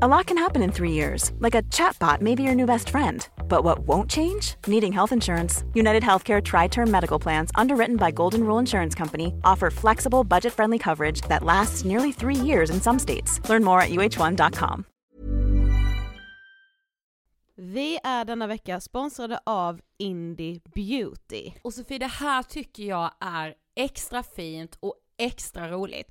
A lot can happen in three years, like a chatbot may be your new best friend. But what won't change? Needing health insurance. United Healthcare Tri Term Medical Plans, underwritten by Golden Rule Insurance Company, offer flexible, budget friendly coverage that lasts nearly three years in some states. Learn more at uh1.com. Vi är denna vecka sponsrade av Indie Beauty. Och Sofie, det här tycker jag är extra fint och extra roligt.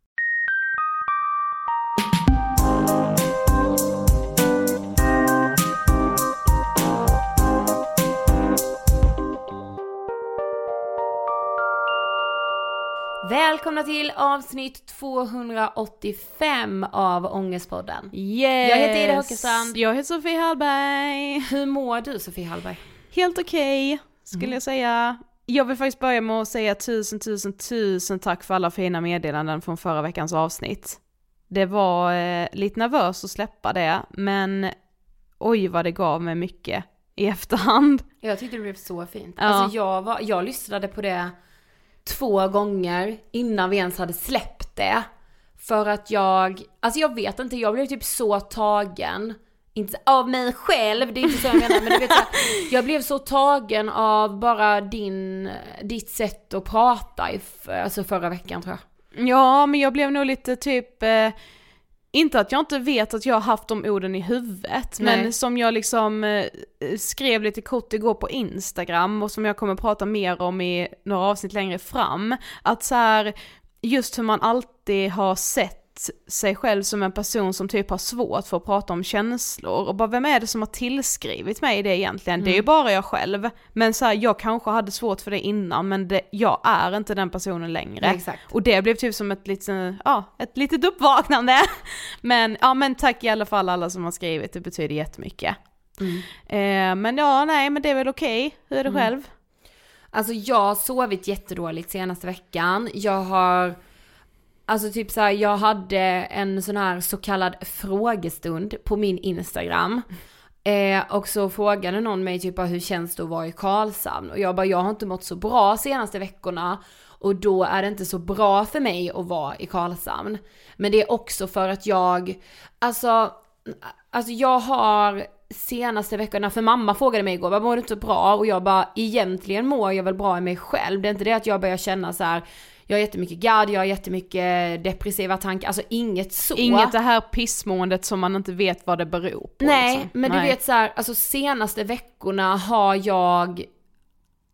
Välkomna till avsnitt 285 av Ångestpodden. Yes! Jag heter Ida Höckestrand. Jag heter Sofie Hallberg. Hur mår du Sofie Hallberg? Helt okej, skulle Mm. jag säga. Jag vill faktiskt börja med att säga tusen, tusen, tusen tack för alla fina meddelanden från förra veckans avsnitt. Det var eh, lite nervöst att släppa det, men oj vad det gav mig mycket i efterhand. Jag tyckte det blev så fint. Ja. Alltså jag, var, jag lyssnade på det två gånger innan vi ens hade släppt det. För att jag, alltså jag vet inte, jag blev typ så tagen. Inte av mig själv, det är inte så jag menar, men du vet så här, Jag blev så tagen av bara din, ditt sätt att prata i, alltså förra veckan tror jag. Ja, men jag blev nog lite typ, eh, inte att jag inte vet att jag har haft de orden i huvudet, Nej. men som jag liksom eh, skrev lite kort igår på Instagram och som jag kommer prata mer om i några avsnitt längre fram, att så här, just hur man alltid har sett sig själv som en person som typ har svårt för att prata om känslor och bara vem är det som har tillskrivit mig det egentligen? Det är ju bara jag själv. Men så här, jag kanske hade svårt för det innan men det, jag är inte den personen längre. Exakt. Och det blev typ som ett litet, ja, ett litet uppvaknande. Men, ja men tack i alla fall alla som har skrivit, det betyder jättemycket. Eh, men ja, nej men det är väl okej. Hur är det själv? Alltså jag har sovit jättedåligt senaste veckan. Jag har, alltså typ såhär, jag hade en sån här så kallad frågestund på min Instagram. Eh, och så frågade någon mig typ bara, hur känns det att vara i Karlshamn? Och jag bara, jag har inte mått så bra senaste veckorna. Och då är det inte så bra för mig att vara i Karlshamn. Men det är också för att jag, alltså, alltså jag har senaste veckorna, för mamma frågade mig igår, vad mår du inte bra? Och jag bara, egentligen mår jag väl bra i mig själv. Det är inte det att jag börjar känna så här jag har jättemycket gadd, jag har jättemycket depressiva tankar, alltså inget så. Inget det här pissmåendet som man inte vet vad det beror på. Nej, liksom. men du Nej. vet så här, alltså senaste veckorna har jag,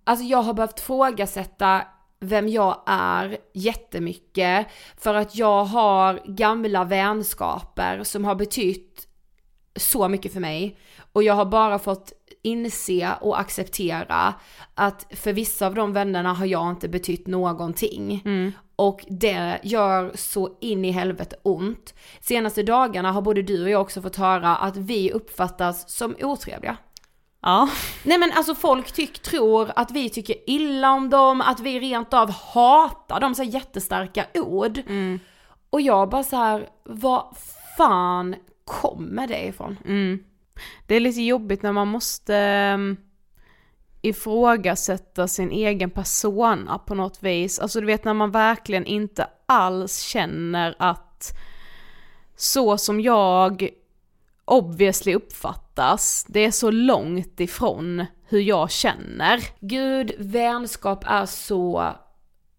alltså jag har behövt frågasätta vem jag är jättemycket. För att jag har gamla vänskaper som har betytt så mycket för mig. Och jag har bara fått inse och acceptera att för vissa av de vännerna har jag inte betytt någonting. Och det gör så in i helvete ont. Senaste dagarna har både du och jag också fått höra att vi uppfattas som otrevliga. Ja. Nej men alltså folk tyck, tror att vi tycker illa om dem, att vi rent av hatar dem, så jättestarka ord. Och jag bara så här, vad fan kommer det ifrån? Mm. Det är lite jobbigt när man måste ehm, ifrågasätta sin egen persona på något vis. Alltså du vet när man verkligen inte alls känner att så som jag obviously uppfattas, det är så långt ifrån hur jag känner. Gud, vänskap är så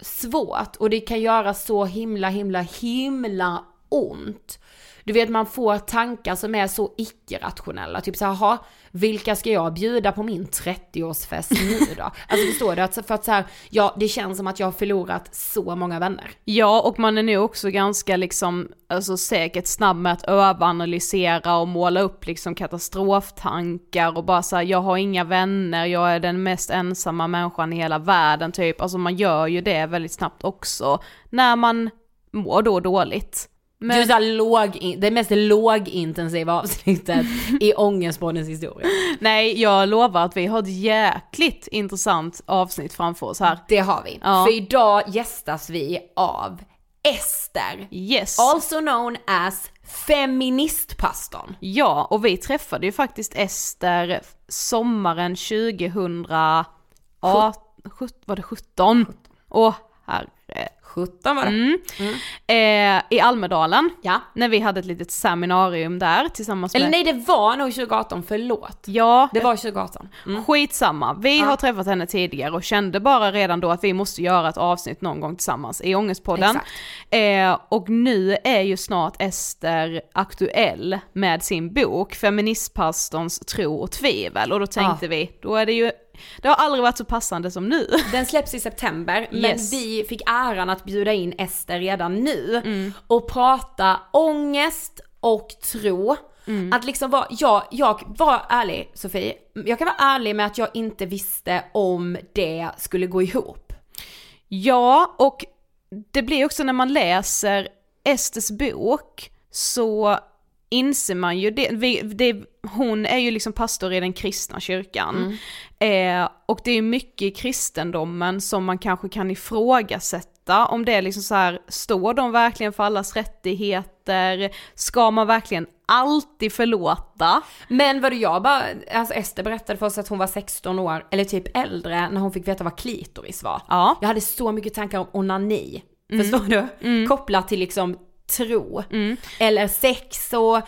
svårt och det kan göra så himla, himla, himla ont. Du vet man får tankar som är så icke-rationella, typ såhär, jaha, vilka ska jag bjuda på min 30-årsfest nu då? Alltså förstår du? Att, för att så här, ja det känns som att jag har förlorat så många vänner. Ja, och man är nu också ganska liksom, alltså säkert snabb med att överanalysera och måla upp liksom katastroftankar och bara såhär jag har inga vänner, jag är den mest ensamma människan i hela världen typ. Alltså man gör ju det väldigt snabbt också när man mår då dåligt. Men... Du är såhär låg, det mest lågintensiva avsnittet i Ångestpoddens historia. Nej, jag lovar att vi har ett jäkligt intressant avsnitt framför oss här. Det har vi. Ja. För idag gästas vi av Ester. Yes. Also known as feministpastorn. Ja, och vi träffade ju faktiskt Ester sommaren 2000, ja, sjut- var det 17? Åh herre. 2017 var det. Mm. Eh, I Almedalen, Ja. när vi hade ett litet seminarium där tillsammans med... Eller nej det var nog 2018, förlåt. Ja, Det var 2018. Mm. skitsamma. Vi har träffat henne tidigare och kände bara redan då att vi måste göra ett avsnitt någon gång tillsammans i Ångestpodden. Eh, och nu är ju snart Ester aktuell med sin bok Feministpastorns tro och tvivel och då tänkte vi, då är det ju, det har aldrig varit så passande som nu. Den släpps i september, men Yes. vi fick äran att bjuda in Ester redan nu och prata ångest och tro. Att liksom vara, jag, jag var ärlig Sofie, jag kan vara ärlig med att jag inte visste om det skulle gå ihop. Ja, och det blir också när man läser Esters bok så inser man ju det, vi, det hon är ju liksom pastor i den kristna kyrkan. Eh, och det är mycket i kristendomen som man kanske kan ifrågasätta om det är liksom så här, står de verkligen för allas rättigheter? Ska man verkligen alltid förlåta? Men vad jag bara, alltså Ester berättade för oss att hon var 16 år, eller typ äldre, när hon fick veta vad klitoris var. Ja. Jag hade så mycket tankar om onani, förstår du? Kopplat till liksom tro, eller sex och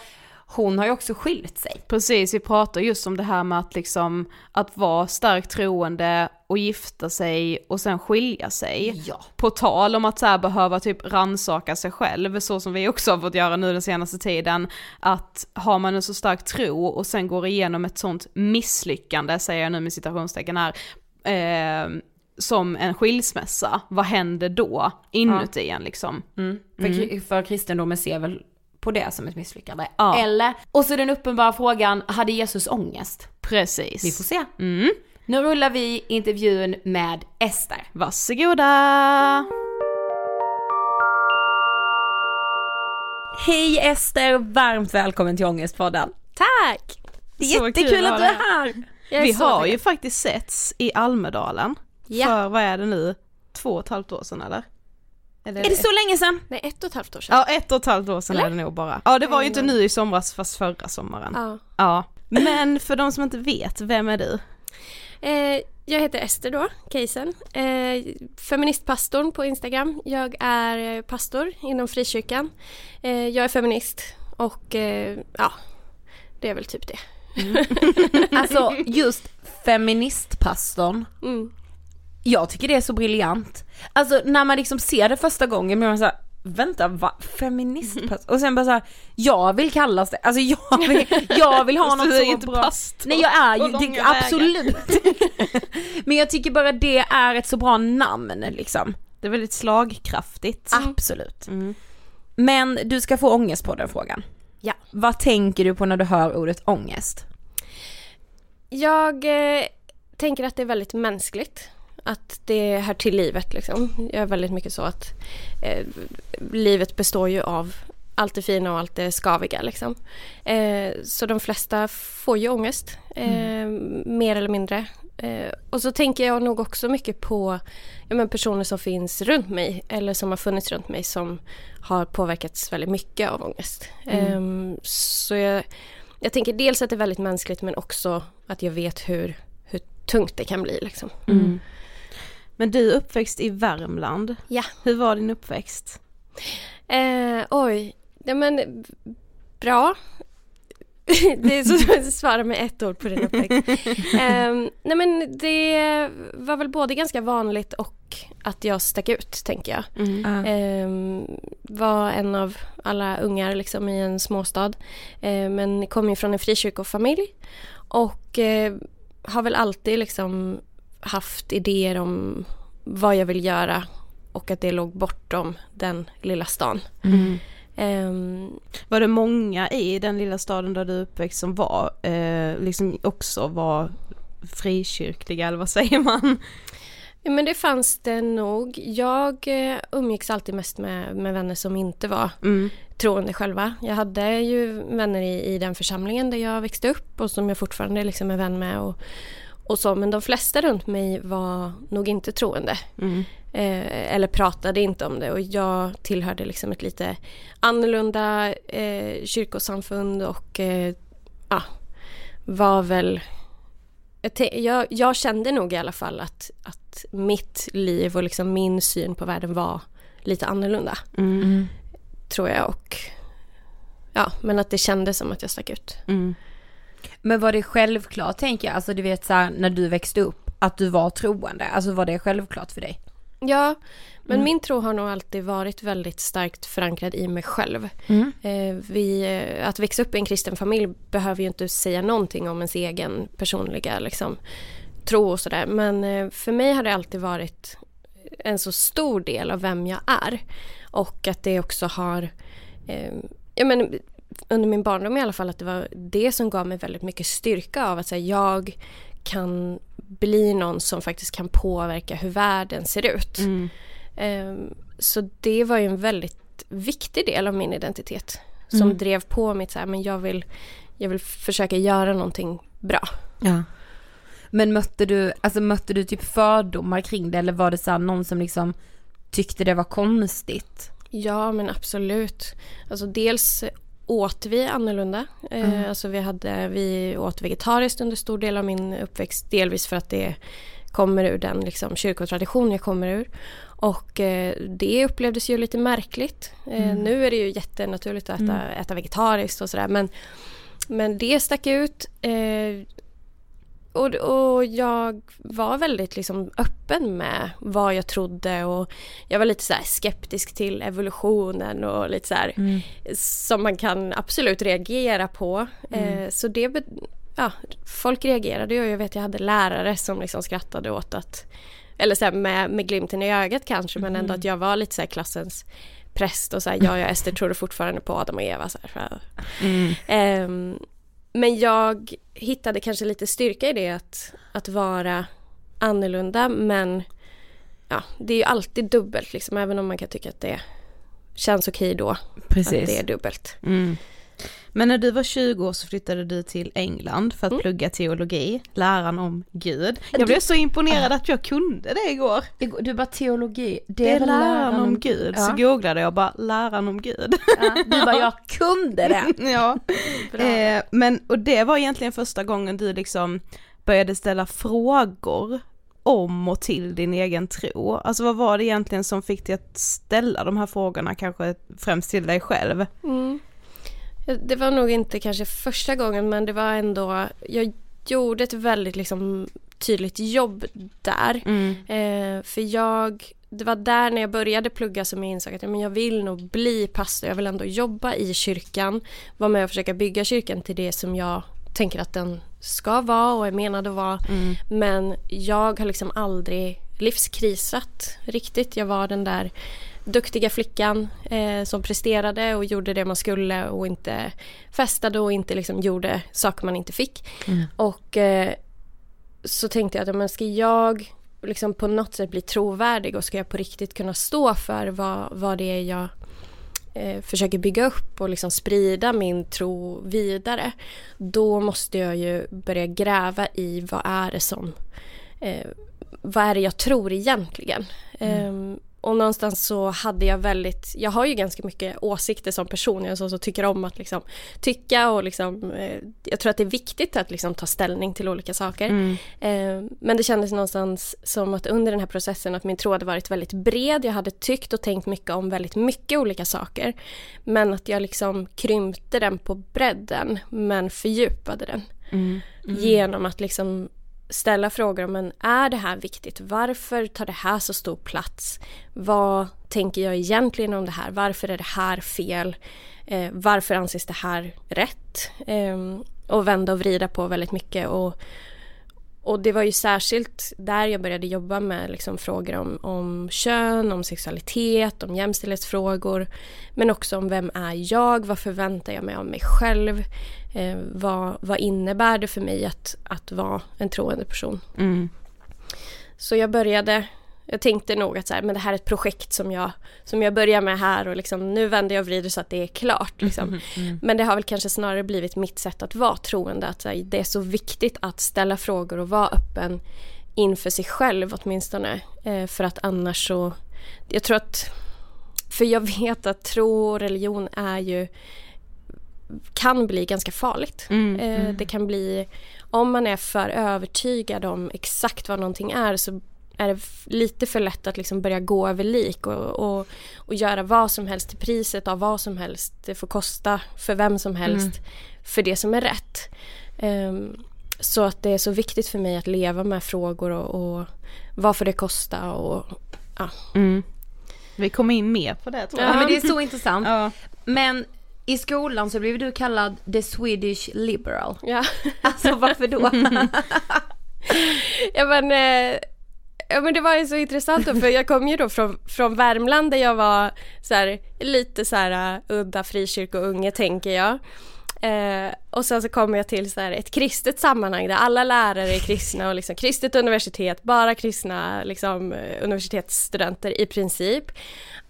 hon har ju också skilt sig. Precis, vi pratar just om det här med att liksom, att vara starkt troende och gifta sig och sen skilja sig. Ja. På tal om att så behöva typ ransaka sig själv, så som vi också har fått göra nu den senaste tiden, att har man en så stark tro och sen går igenom ett sånt misslyckande, säger jag nu med citationstecken här, eh, som en skilsmässa, vad händer då inuti en liksom? För, kri- för kristendomen ser väl på det som ett misslyckande. Ja. Eller, och så den uppenbara frågan, hade Jesus ångest? Precis. Vi får se. Nu rullar vi intervjun med Ester. Varsågoda! Hej Ester, varmt välkommen till Ångestpodden. Tack! Så kul Jättekul att du är här. Är Vi så har ju faktiskt setts i Almedalen Ja. för, vad är det nu, två och ett halvt år sedan eller? eller Är det så länge sedan? Nej, ett och ett halvt år sedan. Ja, ett och ett halvt år sedan är det nog bara. Ja, det var ju inte nu i somras fast förra sommaren. Ja. Ja. Men för de som inte vet, vem är du? Eh, jag heter Ester då, Keisen. Eh, feministpastorn på Instagram. Jag är eh, pastor inom frikyrkan. Eh, jag är feminist och eh, ja, det är väl typ det. Alltså just feministpastorn, Mm. Jag tycker det är så briljant. Alltså när man liksom ser det första gången blir man såhär, vänta va? Feministpastor? Och sen bara såhär, jag vill kallas det, alltså jag vill, jag vill ha något så inte bra. pastor Nej jag är ju, det, absolut. Men jag tycker bara det är ett så bra namn liksom. Det är väldigt slagkraftigt. Absolut. Mm. Men du ska få ångest på den frågan. Ja. Vad tänker du på när du hör ordet ångest? Jag eh, tänker att det är väldigt mänskligt. Att det hör till livet liksom. Jag är väldigt mycket så att eh, livet består ju av allt det fina och allt det skaviga liksom. Eh, så de flesta får ju ångest, eh, mer eller mindre. Eh, och så tänker jag nog också mycket på ja, men personer som finns runt mig eller som har funnits runt mig som har påverkats väldigt mycket av ångest. Eh, så jag, jag tänker dels att det är väldigt mänskligt men också att jag vet hur, hur tungt det kan bli liksom. Men du är uppväxt i Värmland. Ja. Hur var din uppväxt? Eh, oj, ja men bra. det är så att svara med ett ord på din uppväxt. eh, nej men det var väl både ganska vanligt och att jag stack ut tänker jag. Eh, var en av alla ungar liksom i en småstad. Eh, men kom ju från en frikyrkofamilj. Och eh, har väl alltid liksom haft idéer om vad jag vill göra och att det låg bortom den lilla stan. Ehm, Var det många i den lilla staden där du är uppväxt som var, eh, liksom också var frikyrkliga eller vad säger man? ja, men det fanns det nog. Jag eh, umgicks alltid mest med, med vänner som inte var Mm. troende själva. Jag hade ju vänner i, i den församlingen där jag växte upp och som jag fortfarande liksom är vän med och, och så. Men de flesta runt mig var nog inte troende. Mm. Eh, eller pratade inte om det och jag tillhörde liksom ett lite annorlunda eh, kyrkosamfund och eh, ja, var väl jag, jag kände nog i alla fall att, att mitt liv och liksom min syn på världen var lite annorlunda. Mm. Tror jag och ja, men att det kändes som att jag stack ut. Mm. Men var det självklart tänker jag, alltså du vet så här, när du växte upp, att du var troende? Alltså var det självklart för dig? Ja, men mm. min tro har nog alltid varit väldigt starkt förankrad i mig själv. Mm. Eh, vi, eh, att växa upp i en kristen familj behöver ju inte säga någonting om ens egen personliga liksom, tro och sådär. Men eh, för mig har det alltid varit en så stor del av vem jag är. Och att det också har, eh, jag men, under min barndom i alla fall, att det var det som gav mig väldigt mycket styrka av att säga jag kan bli någon som faktiskt kan påverka hur världen ser ut. Mm. Um, så det var ju en väldigt viktig del av min identitet som Mm. drev på mitt så här, men jag vill, jag vill försöka göra någonting bra. Ja. Men mötte du, alltså mötte du typ fördomar kring det eller var det så någon som liksom tyckte det var konstigt? Ja men absolut. Alltså dels åt vi annorlunda. Eh, alltså vi, hade, vi åt vegetariskt under stor del av min uppväxt. Delvis för att det kommer ur den liksom, kyrkotradition jag kommer ur. Och eh, det upplevdes ju lite märkligt. Eh, Nu är det ju jättenaturligt att äta, äta vegetariskt och sådär. Men, men det stack ut. Eh, och, och jag var väldigt liksom öppen med vad jag trodde och jag var lite så skeptisk till evolutionen och lite så här som man kan absolut reagera på. Eh, så det, ja, folk reagerade och jag vet jag hade lärare som liksom skrattade åt att, eller så här med, med glimten i ögat kanske men ändå att jag var lite så här klassens präst och så här, jag och Ester trodde fortfarande på Adam och Eva. Så här, för, Ehm, men jag hittade kanske lite styrka i det att, att vara annorlunda men ja, det är ju alltid dubbelt liksom även om man kan tycka att det känns okej då. Att det är dubbelt. Mm. Men när du var 20 år så flyttade du till England för att Mm. plugga teologi, läran om Gud. Jag blev så imponerad att jag kunde det igår. Du bara teologi, det, Det är väl läran om Gud. Så Ja. googlade jag bara läran om Gud. Ja, du bara jag kunde det. ja. Eh, men, och det var egentligen första gången du liksom började ställa frågor om och till din egen tro. Alltså vad var det egentligen som fick dig att ställa de här frågorna kanske främst till dig själv? Mm. Det var nog inte kanske första gången men det var ändå, jag gjorde ett väldigt liksom tydligt jobb där. Eh, för jag, det var där när jag började plugga som jag insåg att men jag vill nog bli pastor, jag vill ändå jobba i kyrkan, vara med och försöka bygga kyrkan till det som jag tänker att den ska vara och är menad att vara. Men jag har liksom aldrig livskrisat riktigt. Jag var den där duktiga flickan eh, som presterade och gjorde det man skulle och inte festade och inte liksom gjorde saker man inte fick. Och eh, så tänkte jag att men ska jag liksom på något sätt bli trovärdig och ska jag på riktigt kunna stå för vad, vad det är jag eh, försöker bygga upp och liksom sprida min tro vidare. Då måste jag ju börja gräva i vad är det som eh, vad är det jag tror egentligen? Ehm, och någonstans så hade jag väldigt, jag har ju ganska mycket åsikter som person, jag är sån som tycker om att liksom tycka och liksom, eh, jag tror att det är viktigt att liksom ta ställning till olika saker. Eh, men det kändes någonstans som att under den här processen att min tro hade varit väldigt bred, jag hade tyckt och tänkt mycket om väldigt mycket olika saker. Men att jag liksom krympte den på bredden men fördjupade den. Genom att liksom ställa frågor om men är det här viktigt? Varför tar det här så stor plats? Vad tänker jag egentligen om det här? Varför är det här fel? Eh, varför anses det här rätt? Eh, och vända och vrida på väldigt mycket och, och det var ju särskilt där jag började jobba med liksom frågor om, om kön, om sexualitet, om jämställdhetsfrågor. Men också om vem är jag? Vad förväntar jag mig av mig själv? Eh, vad, vad innebär det för mig att, att vara en troende person? Så jag började, jag tänkte nog att så här, men det här är ett projekt som jag, som jag börjar med här och liksom, nu vänder jag och vrider så att det är klart. Liksom. Men det har väl kanske snarare blivit mitt sätt att vara troende, att här, det är så viktigt att ställa frågor och vara öppen inför sig själv åtminstone. Eh, för att annars så, jag tror att, för jag vet att tro och religion är ju kan bli ganska farligt. eh, Det kan bli, om man är för övertygad om exakt vad någonting är så är det lite för lätt att liksom börja gå över lik och, och, och göra vad som helst till priset av vad som helst. Det får kosta för vem som helst mm. för det som är rätt. Um, så att det är så viktigt för mig att leva med frågor och, och vad får det kosta och ja. Mm. Vi kommer in mer på det tror jag. Ja men det är så intressant. Ja. Men i skolan så blev du kallad the Swedish liberal. Ja. Alltså varför då? ja men eh, Ja men det var ju så intressant då, för jag kom ju då från, från Värmland där jag var så här, lite så här uh, udda frikyrkounge tänker jag. Eh, och sen så kommer jag till så här, ett kristet sammanhang där alla lärare är kristna och liksom kristet universitet, bara kristna liksom, eh, universitetsstudenter i princip.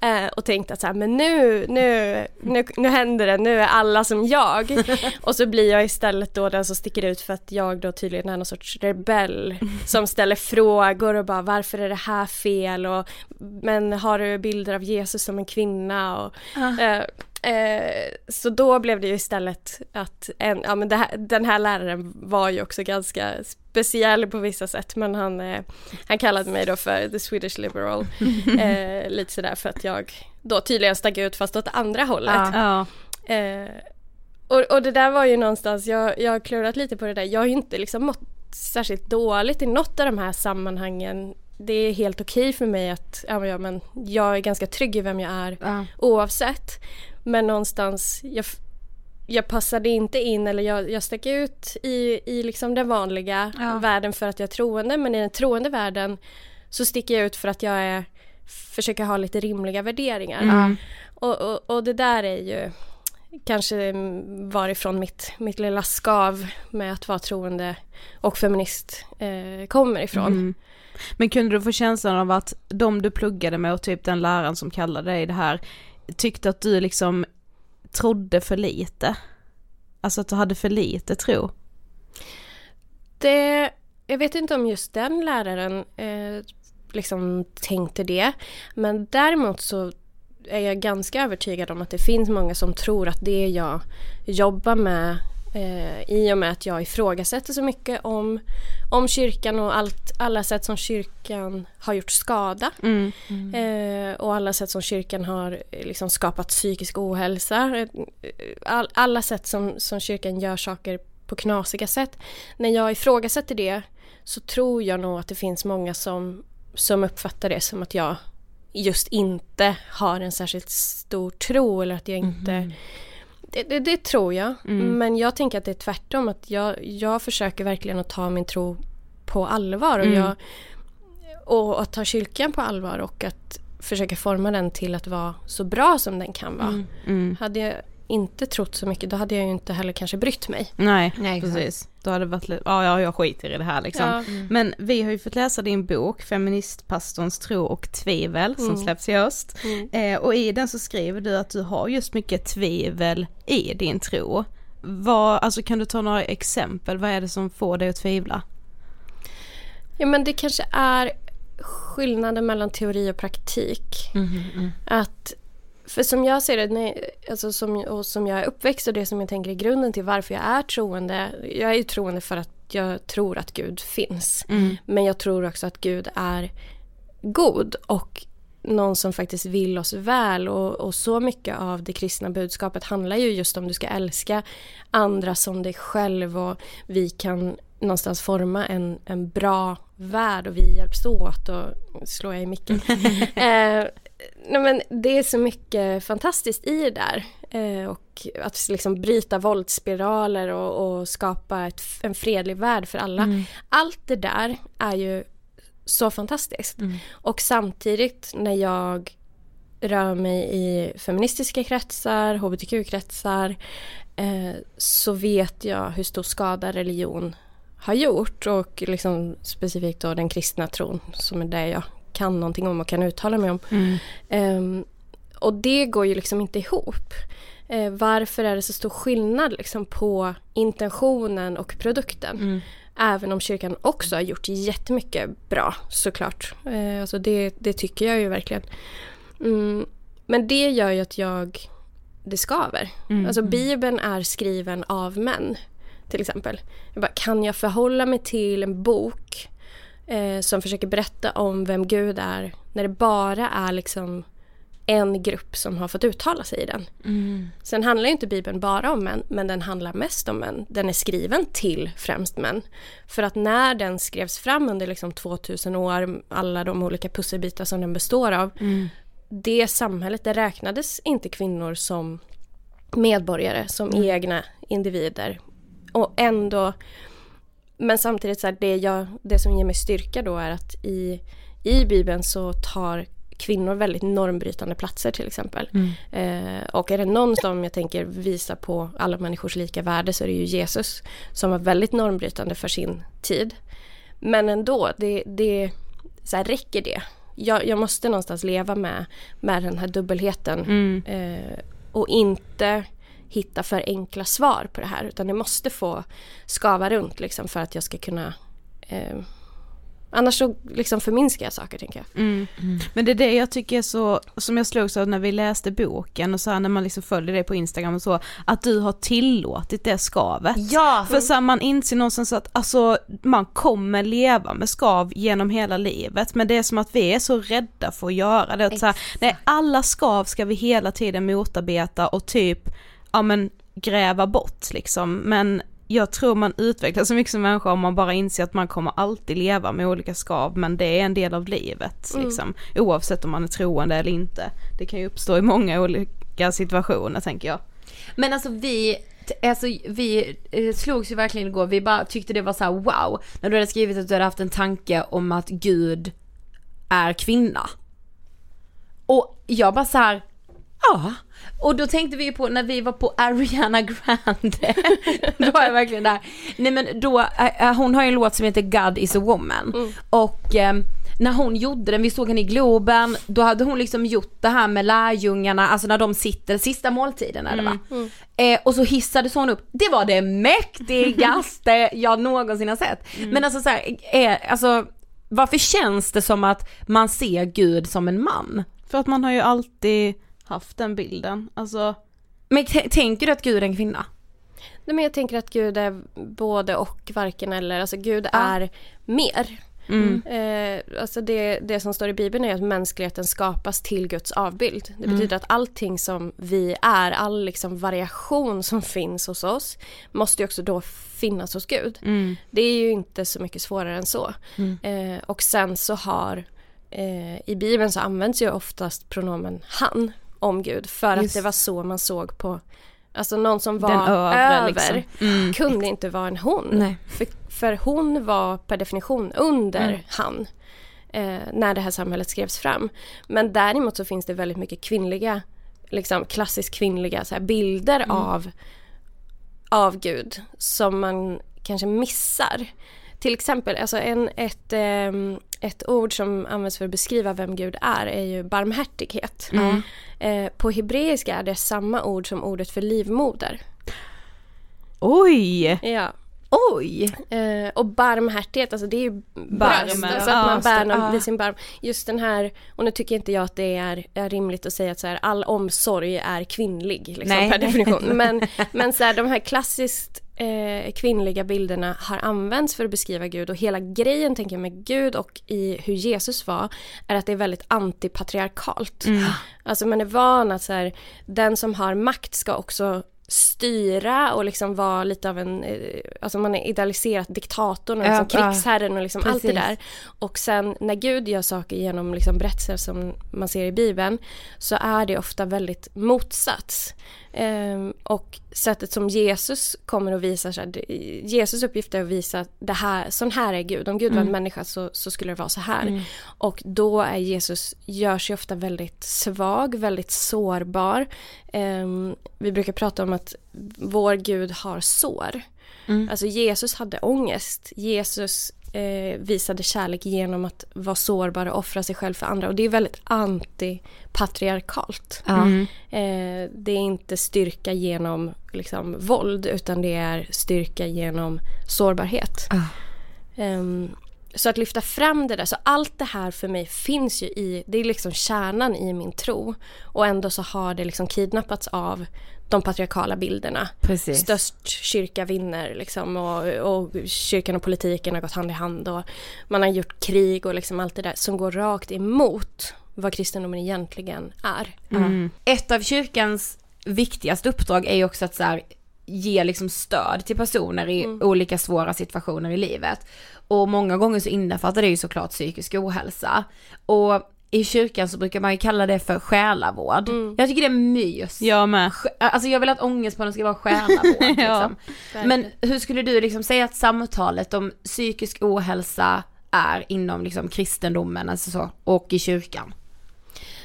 Eh, och tänkte att så här, men nu, nu, nu, nu händer det, nu är alla som jag. och så blir jag istället då den som sticker ut för att jag då tydligen är någon sorts rebell som ställer frågor och bara varför är det här fel och men har du bilder av Jesus som en kvinna och uh. Eh, så då blev det ju istället att en, ja, men här, den här läraren var ju också ganska speciell på vissa sätt men han, eh, han kallade mig då för the Swedish liberal. Eh, lite sådär för att jag då tydligen stack ut fast åt andra hållet. Ja. Eh, och, och det där var ju någonstans, jag, jag har klurat lite på det där, jag har ju inte liksom mått särskilt dåligt i något av de här sammanhangen det är helt okej okay för mig att ja, men jag är ganska trygg i vem jag är ja. oavsett. Men någonstans, jag, jag passade inte in eller jag, jag stack ut i, i liksom den vanliga ja. världen för att jag är troende men i den troende världen så sticker jag ut för att jag är, försöker ha lite rimliga värderingar. Mm. Och, och, och, det där är ju kanske varifrån mitt, mitt lilla skav med att vara troende och feminist eh, kommer ifrån. Mm. Men kunde du få känslan av att de du pluggade med och typ den läraren som kallade dig det här tyckte att du liksom trodde för lite? Alltså att du hade för lite tro? Det, jag vet inte om just den läraren eh, liksom tänkte det. Men däremot så är jag ganska övertygad om att det finns många som tror att det jag jobbar med Eh, I och med att jag ifrågasätter så mycket om, om kyrkan och allt, alla sätt som kyrkan har gjort skada. Mm. Mm. Eh, och alla sätt som kyrkan har eh, liksom skapat psykisk ohälsa. Eh, all, alla sätt som, som kyrkan gör saker på knasiga sätt. När jag ifrågasätter det så tror jag nog att det finns många som, som uppfattar det som att jag just inte har en särskilt stor tro eller att jag inte mm det, det, det tror jag. Mm. Men jag tänker att det är tvärtom. Att jag, jag försöker verkligen att ta min tro på allvar. Och, mm. jag, och att ta kyrkan på allvar och att försöka forma den till att vara så bra som den kan vara. Mm. mm. Hade jag inte trott så mycket då hade jag ju inte heller kanske brytt mig. Nej, Nej precis. Då hade det varit lite, ja, ja jag skiter i det här liksom. Ja. Mm. Men vi har ju fått läsa din bok Feministpastorns tro och tvivel som mm. släpps i höst. Mm. Eh, och i den så skriver du att du har just mycket tvivel i din tro. Vad, alltså kan du ta några exempel, vad är det som får dig att tvivla? Ja men det kanske är skillnaden mellan teori och praktik. Mm, mm. Att för som jag ser det, nej, alltså som, och som jag är uppväxt och det som jag tänker är grunden till varför jag är troende. Jag är ju troende för att jag tror att Gud finns. Mm. Men jag tror också att Gud är god och någon som faktiskt vill oss väl och, och, så mycket av det kristna budskapet handlar ju just om du ska älska andra som dig själv och vi kan någonstans forma en, en bra värld och vi hjälps åt och slår jag i micken. eh, nej men det är så mycket fantastiskt i det där. Eh, och att liksom bryta våldsspiraler och, och skapa ett, en fredlig värld för alla. Mm. Allt det där är ju så fantastiskt. Mm. Och samtidigt när jag rör mig i feministiska kretsar, hbtq-kretsar eh, så vet jag hur stor skada religion har gjort och liksom specifikt då den kristna tron som är det jag kan någonting om och kan uttala mig om. Mm. Um, och det går ju liksom inte ihop. Uh, varför är det så stor skillnad liksom på intentionen och produkten? Mm. Även om kyrkan också har gjort jättemycket bra såklart. Uh, alltså det, det tycker jag ju verkligen. Mm, men det gör ju att jag, det skaver. Mm. Alltså bibeln är skriven av män till exempel. Jag bara, kan jag förhålla mig till en bok eh, som försöker berätta om vem Gud är när det bara är liksom en grupp som har fått uttala sig i den. Mm. Sen handlar inte Bibeln bara om män, men den handlar mest om män. Den är skriven till främst män. För att när den skrevs fram under liksom 2000 år, alla de olika pusselbitar som den består av, det samhället, där räknades inte kvinnor som medborgare, som egna individer. Och ändå, men samtidigt så här, det, jag, det som ger mig styrka då är att i, i Bibeln så tar kvinnor väldigt normbrytande platser till exempel. Eh, och är det någon som jag tänker visa på alla människors lika värde så är det ju Jesus som var väldigt normbrytande för sin tid. Men ändå, det, det så här, räcker det? Jag, jag måste någonstans leva med, med den här dubbelheten eh, och inte hitta för enkla svar på det här utan det måste få skava runt liksom för att jag ska kunna eh, Annars så liksom förminskar jag saker tänker jag. Mm. Men det är det jag tycker är så, som jag slogs av när vi läste boken och så här, när man liksom följer det på Instagram och så, att du har tillåtit det skavet. Ja! För så här, man inser någonstans att alltså, man kommer leva med skav genom hela livet men det är som att vi är så rädda för att göra det. Att, så här, nej, alla skav ska vi hela tiden motarbeta och typ, ja men gräva bort liksom. Men jag tror man utvecklas så mycket som människa om man bara inser att man kommer alltid leva med olika skav men det är en del av livet liksom. Oavsett om man är troende eller inte. Det kan ju uppstå i många olika situationer tänker jag. Men alltså vi, alltså vi eh, slogs ju verkligen igår, vi bara tyckte det var så här: wow. När du hade skrivit att du hade haft en tanke om att Gud är kvinna. Och jag bara så här, ja. Och då tänkte vi ju på när vi var på Ariana Grande. då var jag verkligen där. Nej men då, äh, hon har ju en låt som heter God is a woman. Och ehm, när hon gjorde den, vi såg henne i Globen, då hade hon liksom gjort det här med lärjungarna, alltså när de sitter, sista måltiden är det va? Eh, och så hissades hon upp, det var det mäktigaste jag någonsin har sett. Men alltså så här, eh, alltså varför känns det som att man ser Gud som en man? För att man har ju alltid haft den bilden, alltså Men tänker du att Gud är en kvinna? Nej, men jag tänker att Gud är både och, varken eller. Alltså Gud är mer. Eh, alltså det, det som står i Bibeln är att mänskligheten skapas till Guds avbild. Det betyder att allting som vi är, all liksom variation som finns hos oss måste ju också då finnas hos Gud. Det är ju inte så mycket svårare än så. Eh, och sen så har eh, i Bibeln så används ju oftast pronomen han om Gud för att det var så man såg på Alltså någon som var övre, över liksom. kunde inte vara en hon. För, för hon var per definition under han. Eh, när det här samhället skrevs fram. Men däremot så finns det väldigt mycket kvinnliga, liksom klassiskt kvinnliga så här, bilder av, av Gud som man kanske missar. Till exempel, alltså en, ett, ehm, ett ord som används för att beskriva vem Gud är är ju barmhärtighet. Eh, på hebreiska är det samma ord som ordet för livmoder. oj! Ja. Oj! Eh, och barmhärtighet, alltså det är ju bröst, alltså att man bär någon vid sin barm. Just den här, och nu tycker inte jag att det är, är rimligt att säga att så här, all omsorg är kvinnlig liksom, Nej. per definition. Men, men så här, de här klassiskt eh, kvinnliga bilderna har använts för att beskriva Gud och hela grejen tänker jag med Gud och i hur Jesus var är att det är väldigt antipatriarkalt. Alltså man är van att så här, den som har makt ska också styra och liksom vara lite av en, eh, alltså man är idealiserat diktatorn och liksom ja. krigsherren och liksom allt det där. Och sen när Gud gör saker genom liksom berättelser som man ser i Bibeln så är det ofta väldigt motsats. Ehm, och sättet som Jesus kommer att visa, så här, Jesus uppgift är att visa att det här, sån här är Gud. Om Gud var en människa så, så skulle det vara så här. Och då är Jesus, gör sig ofta väldigt svag, väldigt sårbar. Ehm, vi brukar prata om att vår Gud har sår. Alltså Jesus hade ångest. Jesus eh, visade kärlek genom att vara sårbar och offra sig själv för andra. Och det är väldigt antipatriarkalt. Eh, det är inte styrka genom liksom, våld utan det är styrka genom sårbarhet. Ehm, så att lyfta fram det där, så allt det här för mig finns ju i, det är liksom kärnan i min tro. Och ändå så har det liksom kidnappats av de patriarkala bilderna. Precis. Störst kyrka vinner liksom och, och kyrkan och politiken har gått hand i hand och man har gjort krig och liksom allt det där som går rakt emot vad kristendomen egentligen är. Mm. Ett av kyrkans viktigaste uppdrag är ju också att så här, ge liksom stöd till personer i Mm. olika svåra situationer i livet. Och många gånger så innefattar det ju såklart psykisk ohälsa. Och i kyrkan så brukar man ju kalla det för själavård. Mm. Jag tycker det är mys. Jag med. Alltså jag vill att ångestpodden ska vara själavård Ja. liksom. Men hur skulle du liksom säga att samtalet om psykisk ohälsa är inom liksom kristendomen alltså så, och i kyrkan?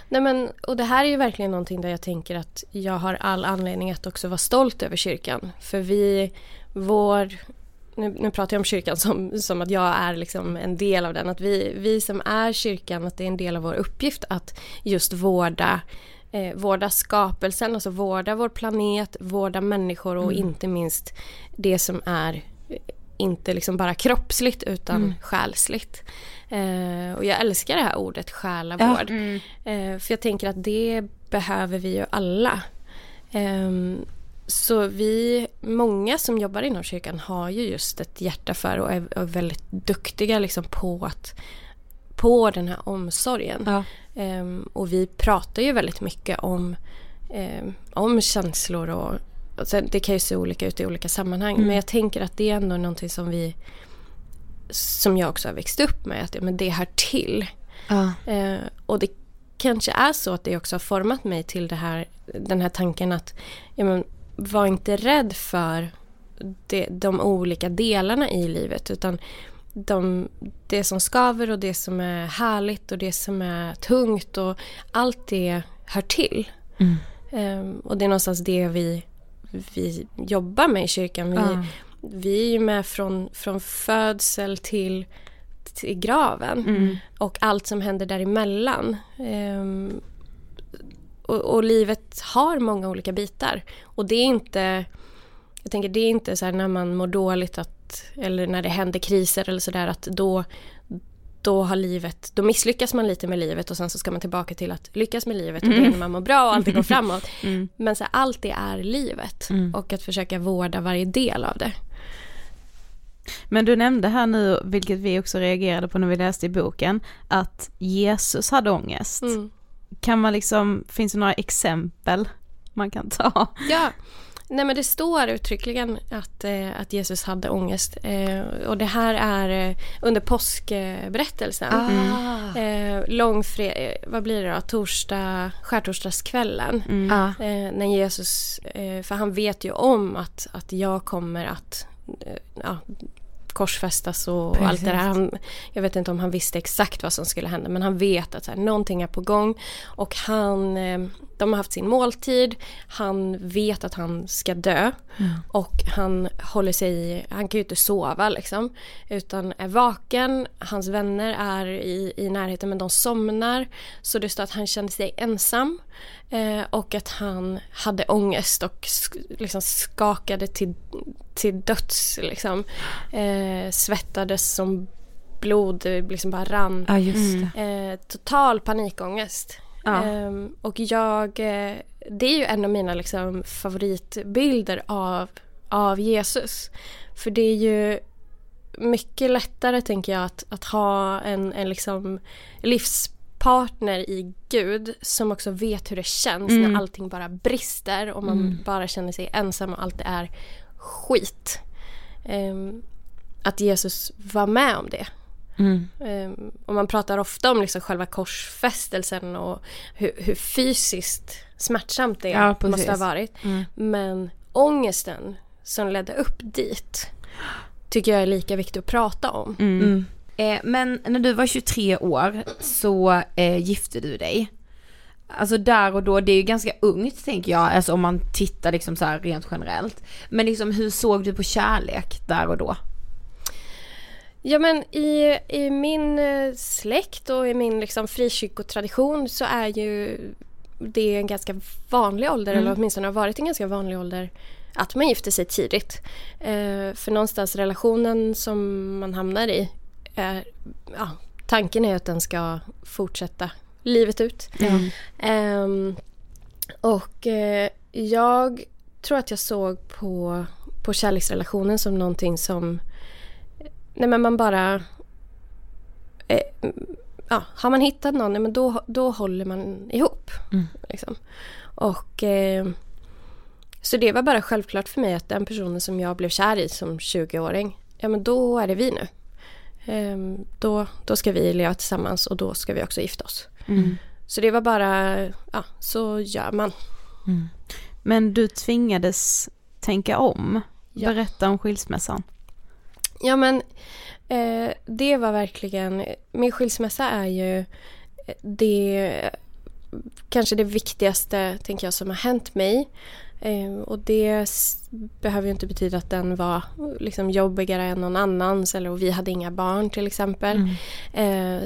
Nej men, och det här är ju verkligen någonting där jag tänker att jag har all anledning att också vara stolt över kyrkan. För vi, vår, nu, nu pratar jag om kyrkan som, som att jag är liksom en del av den. Att vi, vi som är kyrkan, att det är en del av vår uppgift att just vårda eh, vårda skapelsen, alltså vårda vår planet, vårda människor och inte minst det som är eh, inte liksom bara kroppsligt utan själsligt. Eh, och jag älskar det här ordet själavård. Eh, för jag tänker att det behöver vi ju alla. Ehm, så vi, många som jobbar inom kyrkan har ju just ett hjärta för och är, är väldigt duktiga liksom på att på den här omsorgen. Ja. Ehm, och vi pratar ju väldigt mycket om, ehm, om känslor och, och sen, det kan ju se olika ut i olika sammanhang. Men jag tänker att det är ändå någonting som vi som jag också har växt upp med, att ja, men det hör till. Ja. Eh, och det kanske är så att det också har format mig till det här, den här tanken att ja, men, var inte rädd för det, de olika delarna i livet utan de, det som skaver och det som är härligt och det som är tungt och allt det hör till. Eh, och det är någonstans det vi, vi jobbar med i kyrkan. Vi, Ja. vi är ju med från, från födsel till, till graven och allt som händer däremellan. Ehm, och, och livet har många olika bitar. Och det är inte, jag tänker det är inte så här när man mår dåligt att, eller när det händer kriser eller sådär att då, då har livet, då misslyckas man lite med livet och sen så ska man tillbaka till att lyckas med livet och det är när man mår bra och allting går framåt. Men så här, allt det är livet och att försöka vårda varje del av det. Men du nämnde här nu, vilket vi också reagerade på när vi läste i boken, att Jesus hade ångest. Mm. Kan man liksom, finns det några exempel man kan ta? Ja, nej men det står uttryckligen att, eh, att Jesus hade ångest. Eh, och det här är eh, under påskberättelsen. Ah. Eh, långfred, vad blir det då? Torsdag, skärtorsdagskvällen. Ja. Eh, när Jesus, för han vet ju om att, att jag kommer att ja, korsfästas och, och allt det där. Han, jag vet inte om han visste exakt vad som skulle hända men han vet att så här, någonting är på gång. Och han, eh, de har haft sin måltid, han vet att han ska dö. Och han håller sig, han kan ju inte sova liksom. Utan är vaken, hans vänner är i, i närheten men de somnar. Så det står att han kände sig ensam. Eh, och att han hade ångest och sk- liksom skakade till, till döds. Liksom. Eh, svettades som blod liksom bara rann. Ja just det. Eh, total panikångest. Ja. Ehm, och jag, eh, det är ju en av mina liksom, favoritbilder av, av Jesus. För det är ju mycket lättare tänker jag att, att ha en, en liksom livspartner i Gud som också vet hur det känns när allting bara brister och man bara känner sig ensam och allt det är skit. Ehm, att Jesus var med om det. Um, och man pratar ofta om liksom själva korsfästelsen och hur, hur fysiskt smärtsamt det Ja, måste ha varit. Men ångesten som ledde upp dit tycker jag är lika viktig att prata om. Mm. Eh, men när du var 23 år så eh, gifte du dig. Alltså där och då, det är ju ganska ungt tänker jag, alltså om man tittar liksom så här rent generellt. Men liksom hur såg du på kärlek där och då? Ja men i, i min eh, släkt och i min liksom frikyrkotradition så är ju det en ganska vanlig ålder, eller åtminstone har varit en ganska vanlig ålder att man gifter sig tidigt. Eh, för någonstans relationen som man hamnar i är, ja, tanken är att den ska fortsätta livet ut. Ehm, och eh, jag tror att jag såg på, på kärleksrelationen som någonting som Nej men man bara eh, ja, Har man hittat någon, nej, men då, då håller man ihop. Liksom. Och eh, Så det var bara självklart för mig att den personen som jag blev kär i som 20-åring Ja men då är det vi nu. Ehm, då, då ska vi leva tillsammans och då ska vi också gifta oss. Så det var bara, ja så gör man. Men du tvingades tänka om. Ja. Berätta om skilsmässan. Ja men eh, det var verkligen, min skilsmässa är ju eh, det kanske det viktigaste tänker jag som har hänt mig. Eh, och det behöver ju inte betyda att den var liksom jobbigare än någon annans eller och vi hade inga barn till exempel. Eh,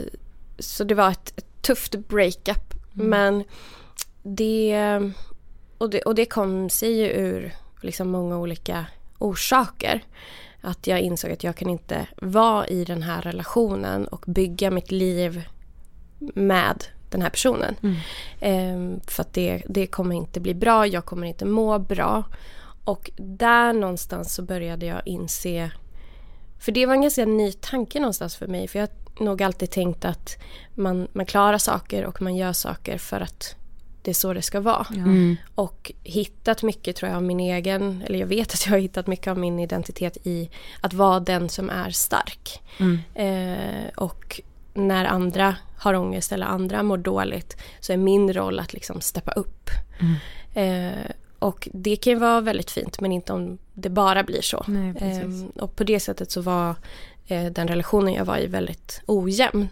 så det var ett, ett tufft breakup. Men det och, det och det kom sig ju ur liksom många olika orsaker. Att jag insåg att jag kan inte vara i den här relationen och bygga mitt liv med den här personen. Ehm, för att det, det kommer inte bli bra, jag kommer inte må bra. Och där någonstans så började jag inse för det var en ganska ny tanke någonstans för mig. För jag har nog alltid tänkt att man, man klarar saker och man gör saker för att det är så det ska vara. Och hittat mycket tror jag av min egen, eller jag vet att jag har hittat mycket av min identitet i att vara den som är stark. Eh, och när andra har ångest eller andra mår dåligt så är min roll att liksom steppa upp. Eh, och det kan ju vara väldigt fint men inte om det bara blir så. Nej. Ehm, och på det sättet så var eh, den relationen jag var i väldigt ojämn.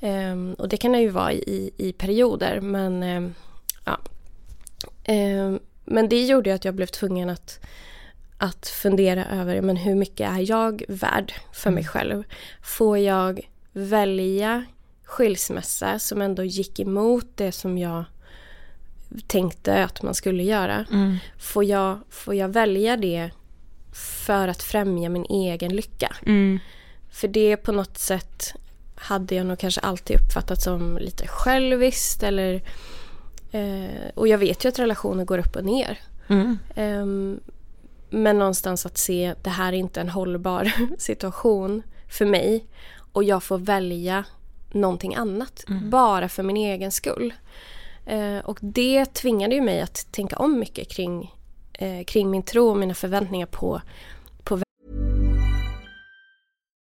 Ehm, och det kan det ju vara i, i perioder men ehm, ja. Ehm, men det gjorde att jag blev tvungen att, att fundera över men hur mycket är jag värd för mig själv. Får jag välja skilsmässa som ändå gick emot det som jag tänkte att man skulle göra. Får, jag, får jag välja det för att främja min egen lycka? För det på något sätt hade jag nog kanske alltid uppfattat som lite själviskt eller eh, och jag vet ju att relationer går upp och ner. Ehm, men någonstans att se det här är inte en hållbar situation för mig och jag får välja någonting annat bara för min egen skull. Eh, och det tvingade ju mig att tänka om mycket kring, eh, kring min tro och mina förväntningar på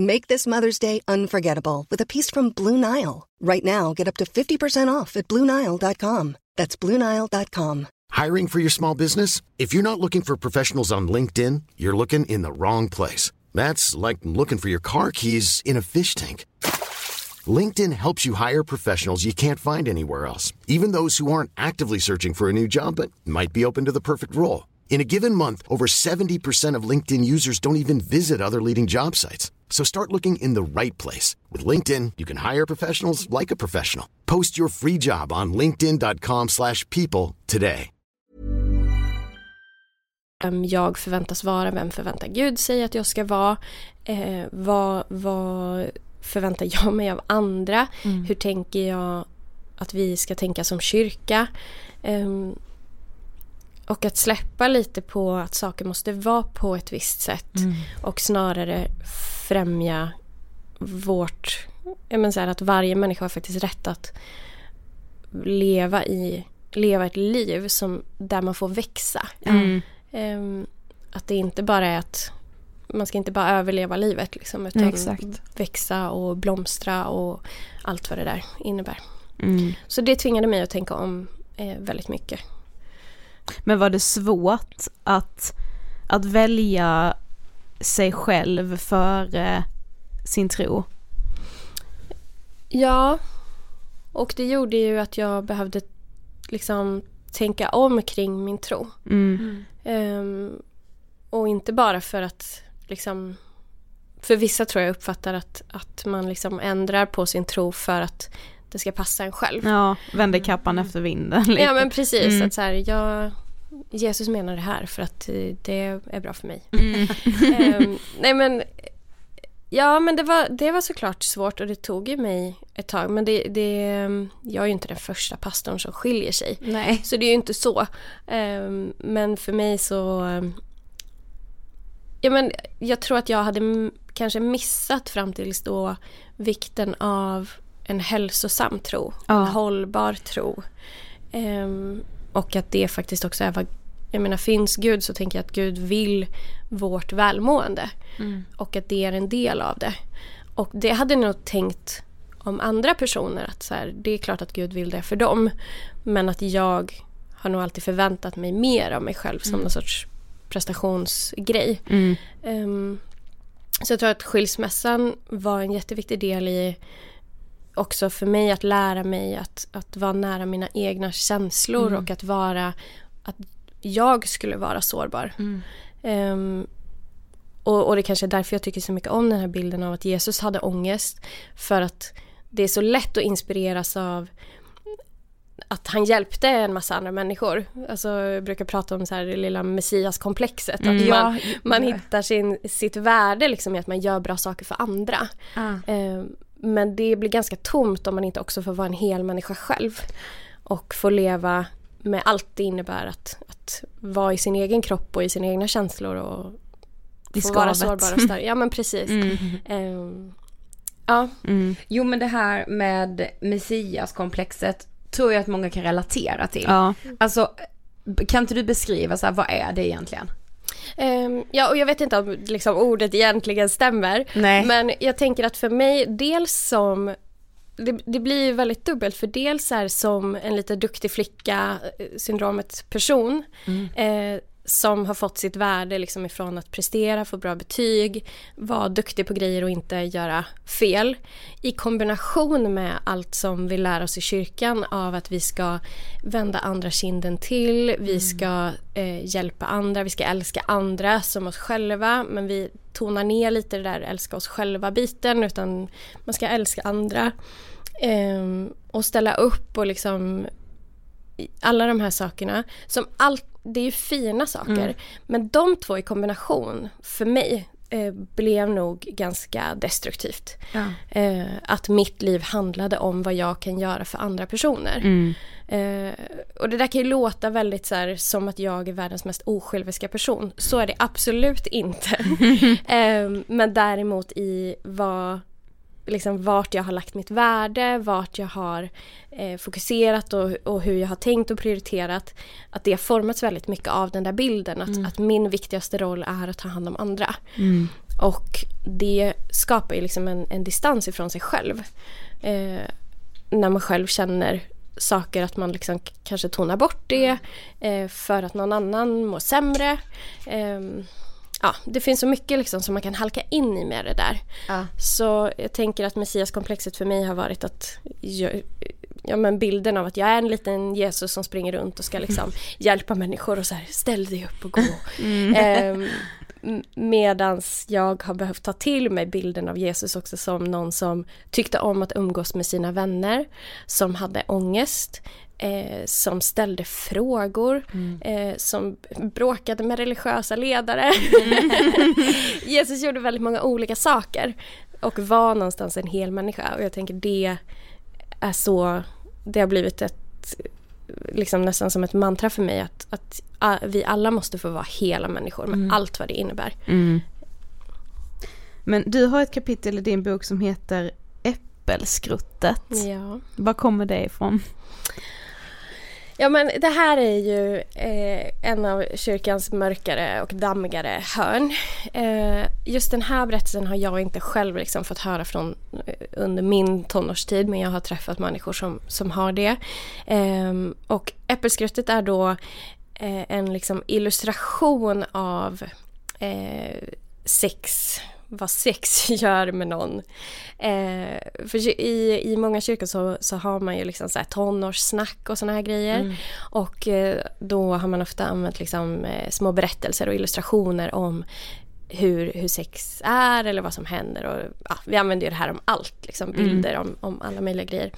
Make this Mother's Day unforgettable with a piece from Blue Nile. Right now, get up to 50% off at BlueNile.com. That's BlueNile.com. Hiring for your small business? If you're not looking for professionals on LinkedIn, you're looking in the wrong place. That's like looking for your car keys in a fish tank. LinkedIn helps you hire professionals you can't find anywhere else, even those who aren't actively searching for a new job but might be open to the perfect role. In a given month, over 70% of LinkedIn users don't even visit other leading job sites. So start looking in the right place. With LinkedIn, you can hire professionals like a professional. Post your free job on linkedin.com/people slash people today. vem jag förväntas vara, vem förväntar Gud sig att jag ska vara, eh, vad, vad förväntar jag mig av andra, hur tänker jag att vi ska tänka som kyrka. Ehm, och att släppa lite på att saker måste vara på ett visst sätt och snarare främja vårt, jag menar så här, att varje människa har faktiskt rätt att, leva i leva ett liv som, där man får växa. Mm. Ehm, att det inte bara är att man ska inte bara överleva livet liksom, utan Exakt. växa och blomstra och allt vad det där innebär. Mm. Så det tvingade mig att tänka om eh, väldigt mycket. Men var det svårt att, att välja sig själv före sin tro? Ja, och det gjorde ju att jag behövde liksom tänka om kring min tro. Mm. Ehm, och inte bara för att liksom för vissa tror jag uppfattar att, att man liksom ändrar på sin tro för att det ska passa en själv. Ja, vände kappan efter vinden lite. Ja men precis, Mm. att så här, jag, Jesus menar det här för att eh, det är bra för mig. Mm. Ehm, nej men Ja men det var, det var såklart svårt och det tog ju mig ett tag men det, det, jag är ju inte den första pastorn som skiljer sig. Nej. Så det är ju inte så. Ehm, men för mig så Ja men jag tror att jag hade kanske missat fram tills då vikten av en hälsosam tro. Ja. En hållbar tro. Ehm, och att det faktiskt också är vad jag menar finns Gud så tänker jag att Gud vill vårt välmående. Och att det är en del av det. Och det hade jag nog tänkt om andra personer att så här, det är klart att Gud vill det för dem. Men att jag har nog alltid förväntat mig mer av mig själv som någon sorts prestationsgrej. Mm. Ehm, så jag tror att skilsmässan var en jätteviktig del i också för mig att lära mig att, att vara nära mina egna känslor och att vara att jag skulle vara sårbar. Ehm, och, och det kanske är därför jag tycker så mycket om den här bilden av att Jesus hade ångest. För att det är så lätt att inspireras av att han hjälpte en massa andra människor. Alltså jag brukar prata om så här det lilla messiaskomplexet. Att man, man hittar sin, sitt värde liksom i att man gör bra saker för andra. Ah. Eh, men det blir ganska tomt om man inte också får vara en hel människa själv. Och få leva med allt det innebär att, att vara i sin egen kropp och i sina egna känslor och I få vara sårbar och stark. Ja men precis. Ehm, ja, Mm. Jo men det här med messiaskomplexet tror jag att många kan relatera till. Ja. Alltså, kan inte du beskriva så här, vad är det egentligen? Ehm, ja och jag vet inte om liksom, ordet egentligen stämmer. Nej. Men jag tänker att för mig, dels som det, det blir ju väldigt dubbelt för dels är som en lite duktig flicka eh, syndromet person eh, som har fått sitt värde liksom ifrån att prestera, få bra betyg, vara duktig på grejer och inte göra fel. I kombination med allt som vi lär oss i kyrkan av att vi ska vända andra kinden till, vi ska eh, hjälpa andra, vi ska älska andra som oss själva men vi tonar ner lite det där älska oss själva biten utan man ska älska andra. Ehm, och ställa upp och liksom alla de här sakerna som allt, det är ju fina saker men de två i kombination för mig eh, blev nog ganska destruktivt. Eh, att mitt liv handlade om vad jag kan göra för andra personer. Mm. Eh, och det där kan ju låta väldigt så här, som att jag är världens mest osjälviska person. Så är det absolut inte. eh, men däremot i vad, liksom vart jag har lagt mitt värde, vart jag har eh, fokuserat och, och hur jag har tänkt och prioriterat. Att det har formats väldigt mycket av den där bilden. Att, att min viktigaste roll är att ta hand om andra. Och det skapar ju liksom en, en distans ifrån sig själv. Eh, när man själv känner saker att man liksom kanske tonar bort det eh, för att någon annan mår sämre. Ehm, ja, det finns så mycket liksom som man kan halka in i med det där. Ja. Så jag tänker att messiaskomplexet för mig har varit att jag, ja, men bilden av att jag är en liten Jesus som springer runt och ska liksom hjälpa människor och så här ställ dig upp och gå. Ehm, m- medans jag har behövt ta till mig bilden av Jesus också som någon som tyckte om att umgås med sina vänner, som hade ångest, eh, som ställde frågor, eh, som bråkade med religiösa ledare. Jesus gjorde väldigt många olika saker och var någonstans en hel människa och jag tänker det är så, det har blivit ett liksom nästan som ett mantra för mig att, att vi alla måste få vara hela människor med allt vad det innebär. Mm. Men du har ett kapitel i din bok som heter äppelskruttet. Ja. Var kommer det ifrån? Ja men det här är ju eh, en av kyrkans mörkare och dammigare hörn. Eh, just den här berättelsen har jag inte själv liksom fått höra från eh, under min tonårstid men jag har träffat människor som, som har det. Eh, och äppelskruttet är då eh, en liksom illustration av eh, sex vad sex gör med någon. Eh, för i, i många kyrkor så, så har man ju liksom så här tonårssnack och såna här grejer. Mm. Och eh, då har man ofta använt liksom, eh, små berättelser och illustrationer om hur, hur sex är eller vad som händer. Och, ja, vi använder ju det här om allt, liksom, bilder om, om alla möjliga grejer.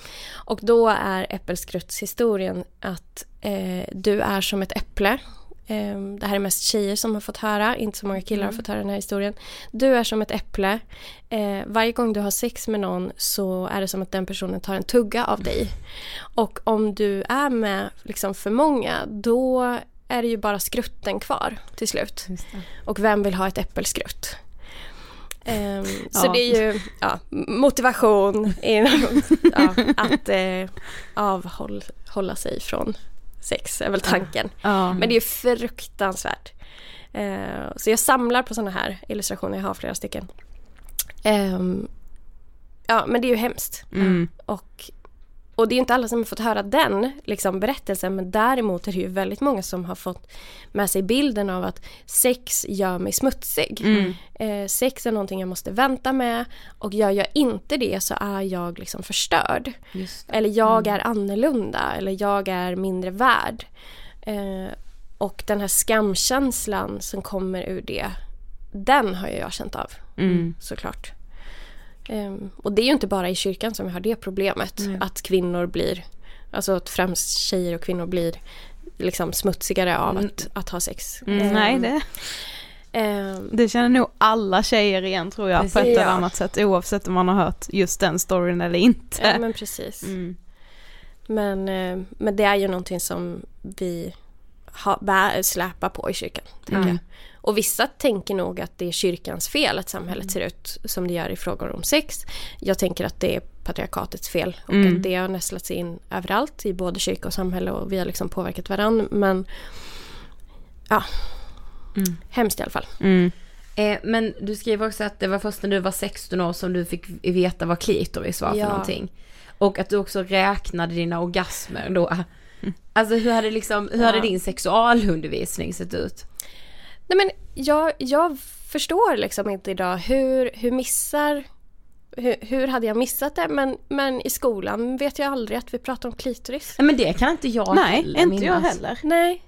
Och då är äppelskruttshistorien att eh, du är som ett äpple Det här är mest tjejer som har fått höra, inte så många killar har fått höra den här historien. Du är som ett äpple. Eh, varje gång du har sex med någon så är det som att den personen tar en tugga av dig. Och om du är med liksom för många då är det ju bara skrutten kvar till slut. Och vem vill ha ett äppelskrutt? Ehm, så Ja. det är ju ja, motivation inom, ja, att eh, avhålla sig från sex är väl tanken. Ja. Men det är fruktansvärt. Eh, så jag samlar på sådana här illustrationer, jag har flera stycken. Ehm, ja men det är ju hemskt. Mm. Och, och det är inte alla som har fått höra den liksom, berättelsen men däremot är det ju väldigt många som har fått med sig bilden av att sex gör mig smutsig. Mm. Eh, sex är någonting jag måste vänta med och gör jag inte det så är jag liksom förstörd. Eller jag är annorlunda eller jag är mindre värd. Eh, och den här skamkänslan som kommer ur det, den har jag känt av Mm. såklart. Ehm, och det är ju inte bara i kyrkan som vi har det problemet. Att kvinnor blir, alltså att främst tjejer och kvinnor blir liksom smutsigare av att, att ha sex. Mm, Ehm, nej, det, ehm, det känner nog alla tjejer igen tror jag på ett Precis. eller annat sätt oavsett om man har hört just den storyn eller inte. ja men precis. Mm. Men, men det är ju någonting som vi ha, bär, släpar på i kyrkan. Tänker Mm. jag. Och vissa tänker nog att det är kyrkans fel att samhället ser ut som det gör i frågor om sex. Jag tänker att det är patriarkatets fel och Mm. att det har nästlats in överallt i både kyrka och samhälle och vi har liksom påverkat varandra. Men ja, Mm. hemskt i alla fall. Mm. Eh, men du skriver också att det var först när du var 16 år som du fick veta vad klitoris var för Ja. någonting. Och att du också räknade dina orgasmer då. Alltså hur hade liksom, hur hade Ja. din sexualundervisning sett ut? Nej men jag, jag förstår liksom inte idag hur, hur missar hur, hur hade jag missat det? Men, men i skolan vet jag aldrig att vi pratar om klitoris. Nej men det kan inte jag Nej, heller inte jag minnas. heller. Nej.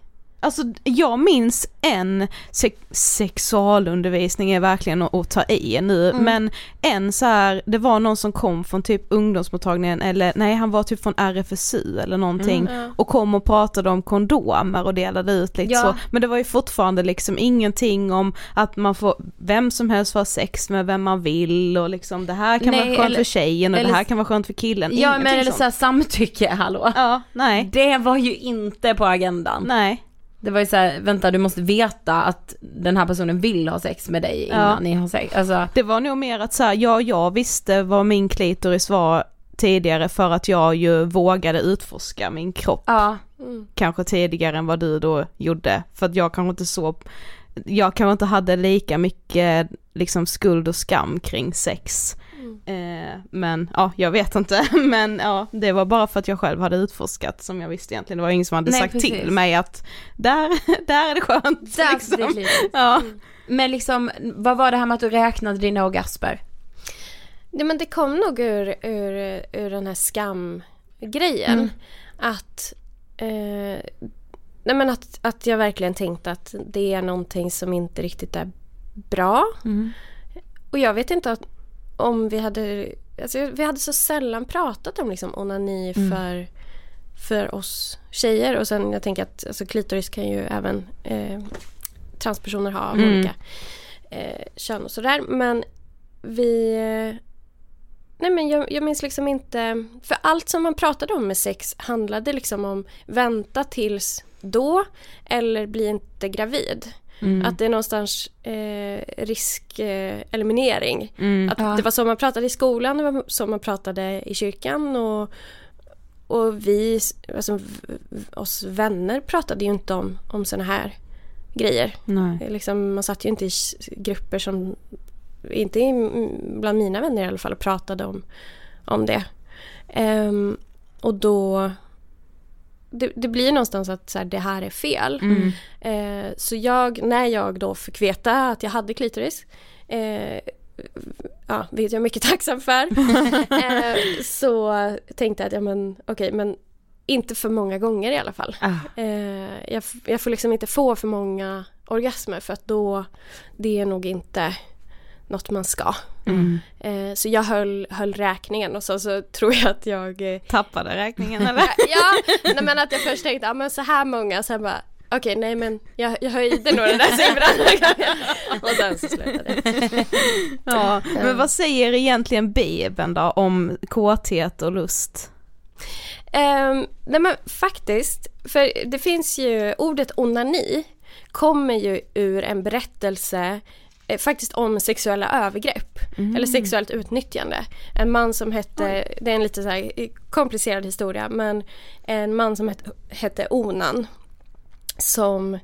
Alltså jag minns en se- sexualundervisning är verkligen att, att ta i nu, Mm. men en så här, det var någon som kom från typ ungdomsmottagningen eller nej han var typ från RFSU eller någonting Mm, ja. och kom och pratade om kondomer och delade ut lite Ja. så, men det var ju fortfarande liksom ingenting om att man får, vem som helst får ha sex med vem man vill och liksom det här kan Nej, vara skönt eller- för tjejen och eller- det här kan vara skönt för killen, Ja ingenting men eller sånt. såhär samtycke, hallå. Ja, nej, Det var ju inte på agendan. nej. Det var ju såhär, vänta du måste veta att den här personen vill ha sex med dig innan Ja. ni har sex. Alltså, Det var nog mer att så här, ja jag visste vad min klitoris var tidigare för att jag ju vågade utforska min kropp ja. Mm. kanske tidigare än vad du då gjorde. För att jag kanske inte så, jag kanske inte hade lika mycket liksom skuld och skam kring sex. Eh, men ja, jag vet inte. Men ja, det var bara för att jag själv hade utforskat som jag visste egentligen. Det var ingen som hade Nej, sagt precis. till mig att där, där är det skönt. Där liksom. det. Ja. Men liksom, vad var det här med att du räknade dina orgasmer? Nej men det kom nog ur, ur, ur den här skamgrejen. Mm. Att, eh, nej men att, att jag verkligen tänkte att det är någonting som inte riktigt är bra. Och jag vet inte att, om vi hade, alltså vi hade så sällan pratat om liksom onani för, för oss tjejer. Och sen jag tänker att alltså, klitoris kan ju även eh, transpersoner ha av Mm. olika eh, kön och sådär. Men vi... eh, Nej men jag, jag minns liksom inte... För allt som man pratade om med sex handlade liksom om vänta tills då eller bli inte gravid. Mm. Att det är någonstans eh, riskeliminering. Mm. Att det var så man pratade i skolan, det var så man pratade i kyrkan och, och vi, alltså, oss vänner pratade ju inte om, om sådana här grejer. Nej. Liksom, man satt ju inte i grupper som, inte bland mina vänner i alla fall, och pratade om, om det. Um, och då det, det, blir någonstans att så här, det här är fel. Mm. Eh, så jag, när jag då fick veta att jag hade klitoris, eh, ja, vilket jag är mycket tacksam för, eh, så tänkte jag att ja, men, okej, okay, men inte för många gånger i alla fall. Ah. Eh, jag, jag får liksom inte få för många orgasmer för att då, det är nog inte något man ska. Mm. Eh, så jag höll, höll räkningen och så, så tror jag att jag... Eh, Tappade räkningen eller? ja, nej, men att jag först tänkte, ja men så här många, sen bara okej okay, nej men jag, jag höjde nog den där siffran och sen så slutade det. Ja, men vad säger egentligen Bibeln då om kåthet och lust? Um, nej men faktiskt, för det finns ju ordet onani kommer ju ur en berättelse eh, faktiskt om sexuella övergrepp Mm. eller sexuellt utnyttjande. En man som hette, det är en lite så här komplicerad historia, men en man som hette, hette Onan som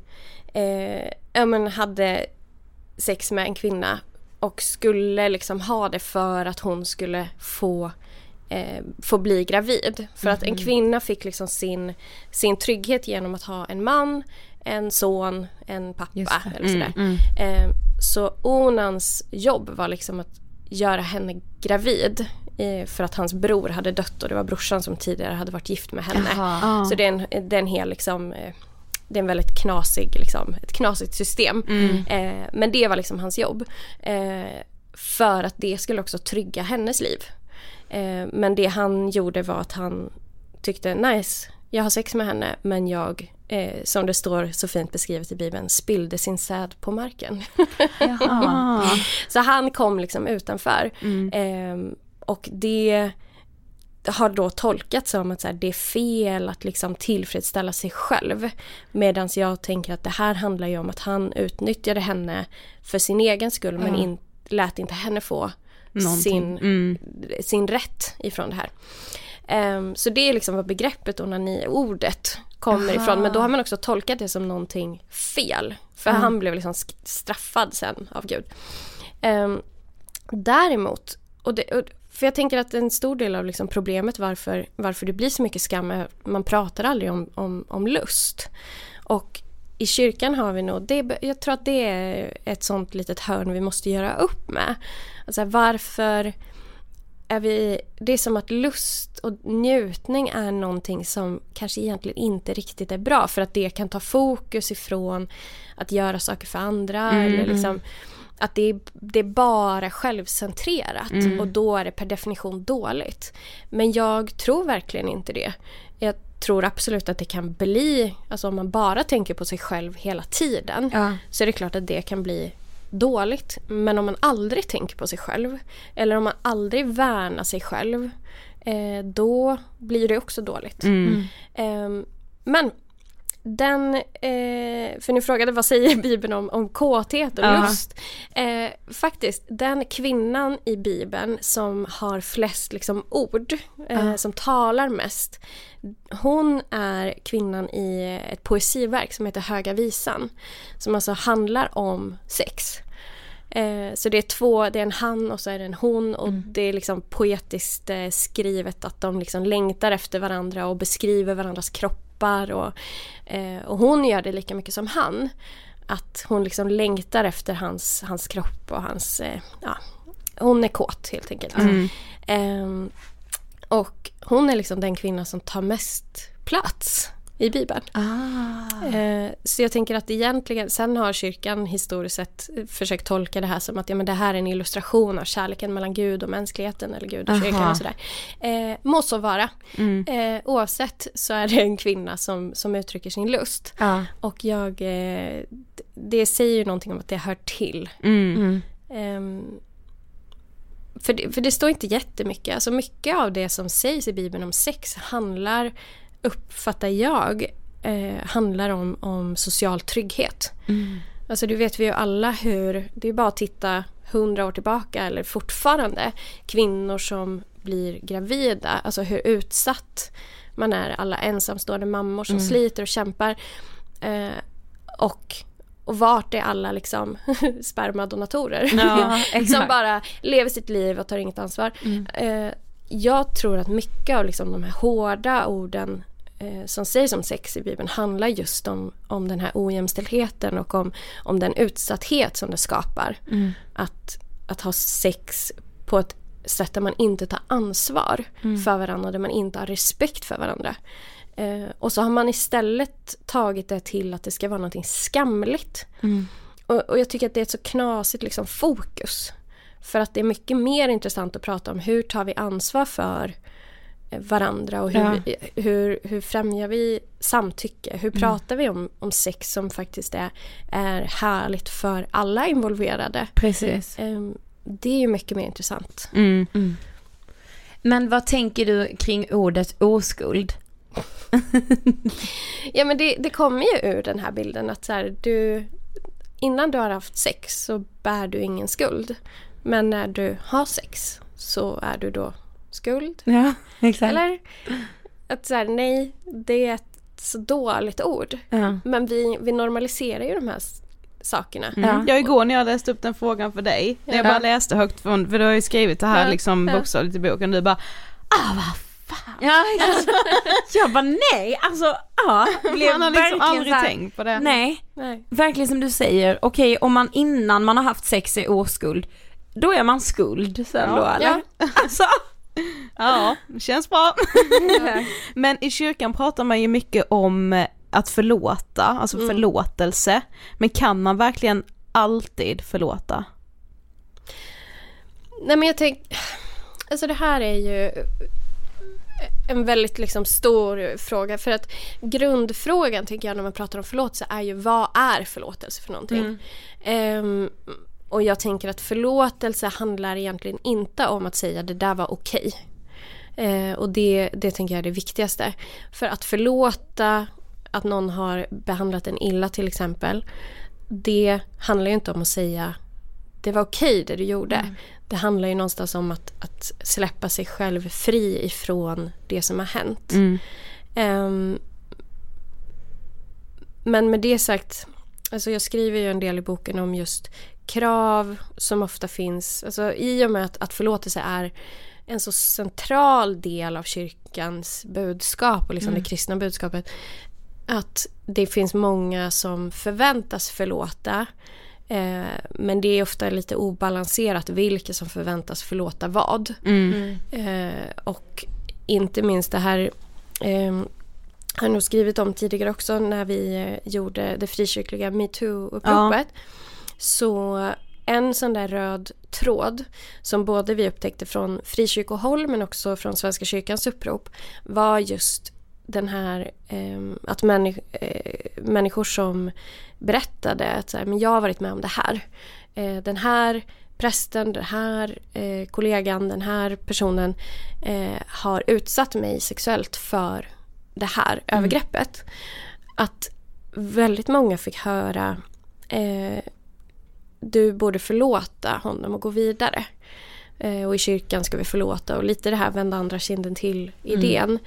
eh, ja, men hade sex med en kvinna och skulle liksom ha det för att hon skulle få eh, få bli gravid. För att en Mm. kvinna fick liksom sin, sin trygghet genom att ha en man, en son, en pappa eller sådär. Mm, Eh, så Onans jobb var liksom att göra henne gravid eh, för att hans bror hade dött och det var brorsan som tidigare hade varit gift med henne. Ah. Så det är en, det är en hel liksom eh, det är en väldigt knasig, liksom, ett knasigt system. Mm. Eh, men det var liksom hans jobb. Eh, för att det skulle också trygga hennes liv. Eh, men det han gjorde var att han tyckte nice, jag har sex med henne men jag, eh, som det står så fint beskrivet i bibeln, spillde sin säd på marken. Så han kom liksom utanför. Mm. Eh, och det har då tolkats som att så här, det är fel att liksom tillfredsställa sig själv. Medan jag tänker att det här handlar ju om att han utnyttjade henne för sin egen skull men in, lät inte henne få Någonting. sin, Mm. sin rätt ifrån det här. Ehm, så det är liksom vad begreppet onani-ordet kommer Aha. ifrån. Men då har man också tolkat det som någonting fel. För Ja. han blev liksom straffad sen av Gud. Um, däremot, och det, och, för jag tänker att en stor del av liksom problemet varför, varför det blir så mycket skam är att man pratar aldrig om, om, om lust. Och i kyrkan har vi nog, det, jag tror att det är ett sånt litet hörn vi måste göra upp med. Alltså varför är vi, det är som att lust och njutning är någonting som kanske egentligen inte riktigt är bra för att det kan ta fokus ifrån att göra saker för andra Mm, eller liksom att det är, det är bara självcentrerat Mm. och då är det per definition dåligt. Men jag tror verkligen inte det. Jag tror absolut att det kan bli, alltså om man bara tänker på sig själv hela tiden Ja. så är det klart att det kan bli dåligt. Men om man aldrig tänker på sig själv eller om man aldrig värnar sig själv eh, då blir det också dåligt. Mm. Eh, men den, eh, för ni frågade vad säger Bibeln om, om kåthet och lust? Eh, faktiskt, den kvinnan i Bibeln som har flest liksom, ord, eh, som talar mest, hon är kvinnan i ett poesiverk som heter Höga Visan. Som alltså handlar om sex. Eh, så det är två, det är en han och så är det en hon och det är liksom poetiskt eh, skrivet att de liksom längtar efter varandra och beskriver varandras kroppar och, eh, och hon gör det lika mycket som han. Att hon liksom längtar efter hans, hans kropp och hans, eh, ja, hon är kåt helt enkelt. Ehm, och hon är liksom den kvinna som tar mest plats i Bibeln. Eh, så jag tänker att egentligen, sen har kyrkan historiskt sett försökt tolka det här som att ja, men det här är en illustration av kärleken mellan Gud och mänskligheten eller Gud och Aha. kyrkan och sådär. Eh, må så vara. Eh, oavsett så är det en kvinna som, som uttrycker sin lust. Ja. Och jag, eh, det säger ju någonting om att det hör till. Mm. Ehm, för, det, för det står inte jättemycket. Alltså mycket av det som sägs i Bibeln om sex handlar, uppfattar jag, eh, handlar om, om social trygghet. Alltså det vet vi ju alla hur, det är bara att titta hundra år tillbaka eller fortfarande kvinnor som blir gravida, alltså hur utsatt man är, alla ensamstående mammor som Mm. sliter och kämpar. Eh, och, och vart är alla liksom spermadonatorer? Ja, som bara lever sitt liv och tar inget ansvar. Mm. Eh, jag tror att mycket av liksom de här hårda orden som sägs om sex i Bibeln handlar just om, om den här ojämställdheten och om, om den utsatthet som det skapar. Mm. Att, att ha sex på ett sätt där man inte tar ansvar Mm. för varandra och där man inte har respekt för varandra. Eh, och så har man istället tagit det till att det ska vara någonting skamligt. Mm. Och, och jag tycker att det är ett så knasigt liksom, fokus. För att det är mycket mer intressant att prata om hur tar vi ansvar för eh, varandra och hur, Ja. vi, hur, hur främjar vi samtycke? Hur Mm. pratar vi om, om sex som faktiskt är, är härligt för alla involverade? Precis. Ehm, det är ju mycket mer intressant. Mm. Men vad tänker du kring ordet oskuld? Ja men det, det kommer ju ur den här bilden att så här, du, innan du har haft sex så bär du ingen skuld. Men när du har sex så är du då skuld. Ja, exakt. Eller? Att så här, nej, det är ett så dåligt ord. Ja. Men vi, vi normaliserar ju de här sakerna. Ja. Ja igår när jag läste upp den frågan för dig, när jag Ja. bara läste högt från, för du har ju skrivit det här Ja, liksom ja. bokstavligt i boken, du bara ah vad fan. Ja, alltså, jag bara nej, alltså ja. Blev Man har liksom verkligen aldrig så här- tänkt på det. Nej, Nej. verkligen som du säger. Okej, om man innan man har haft sex är oskuld, då är man skuld sen Ja. då eller? Alltså. Ja, känns bra. Men i kyrkan pratar man ju mycket om eh, att förlåta, alltså Mm. förlåtelse. Men kan man verkligen alltid förlåta? Nej men jag tänker, alltså det här är ju en väldigt liksom stor fråga för att grundfrågan tycker jag när man pratar om förlåtelse är ju vad är förlåtelse för någonting? Ehm, och jag tänker att förlåtelse handlar egentligen inte om att säga det där var okej. Eh, och det, det tänker jag är det viktigaste. För att förlåta att någon har behandlat en illa till exempel. Det handlar ju inte om att säga det var okej det du gjorde. Det handlar ju någonstans om att, att släppa sig själv fri ifrån det som har hänt. Ehm, men med det sagt, alltså jag skriver ju en del i boken om just krav som ofta finns. Alltså i och med att, att förlåtelse är en så central del av kyrkans budskap och liksom det kristna budskapet. Att det finns många som förväntas förlåta. Eh, men det är ofta lite obalanserat vilka som förväntas förlåta vad. Eh, och inte minst det här eh, har jag nog skrivit om tidigare också när vi eh, gjorde det frikyrkliga metoo-uppropet. Så en sån där röd tråd som både vi upptäckte från frikyrkohåll men också från Svenska kyrkans upprop var just den här eh, att männi- eh, människor som berättade att så här, men jag har varit med om det här. Eh, den här prästen, den här eh, kollegan, den här personen eh, har utsatt mig sexuellt för det här övergreppet. Att väldigt många fick höra eh, du borde förlåta honom och gå vidare. Eh, och i kyrkan ska vi förlåta och lite det här vända andra kinden till idén.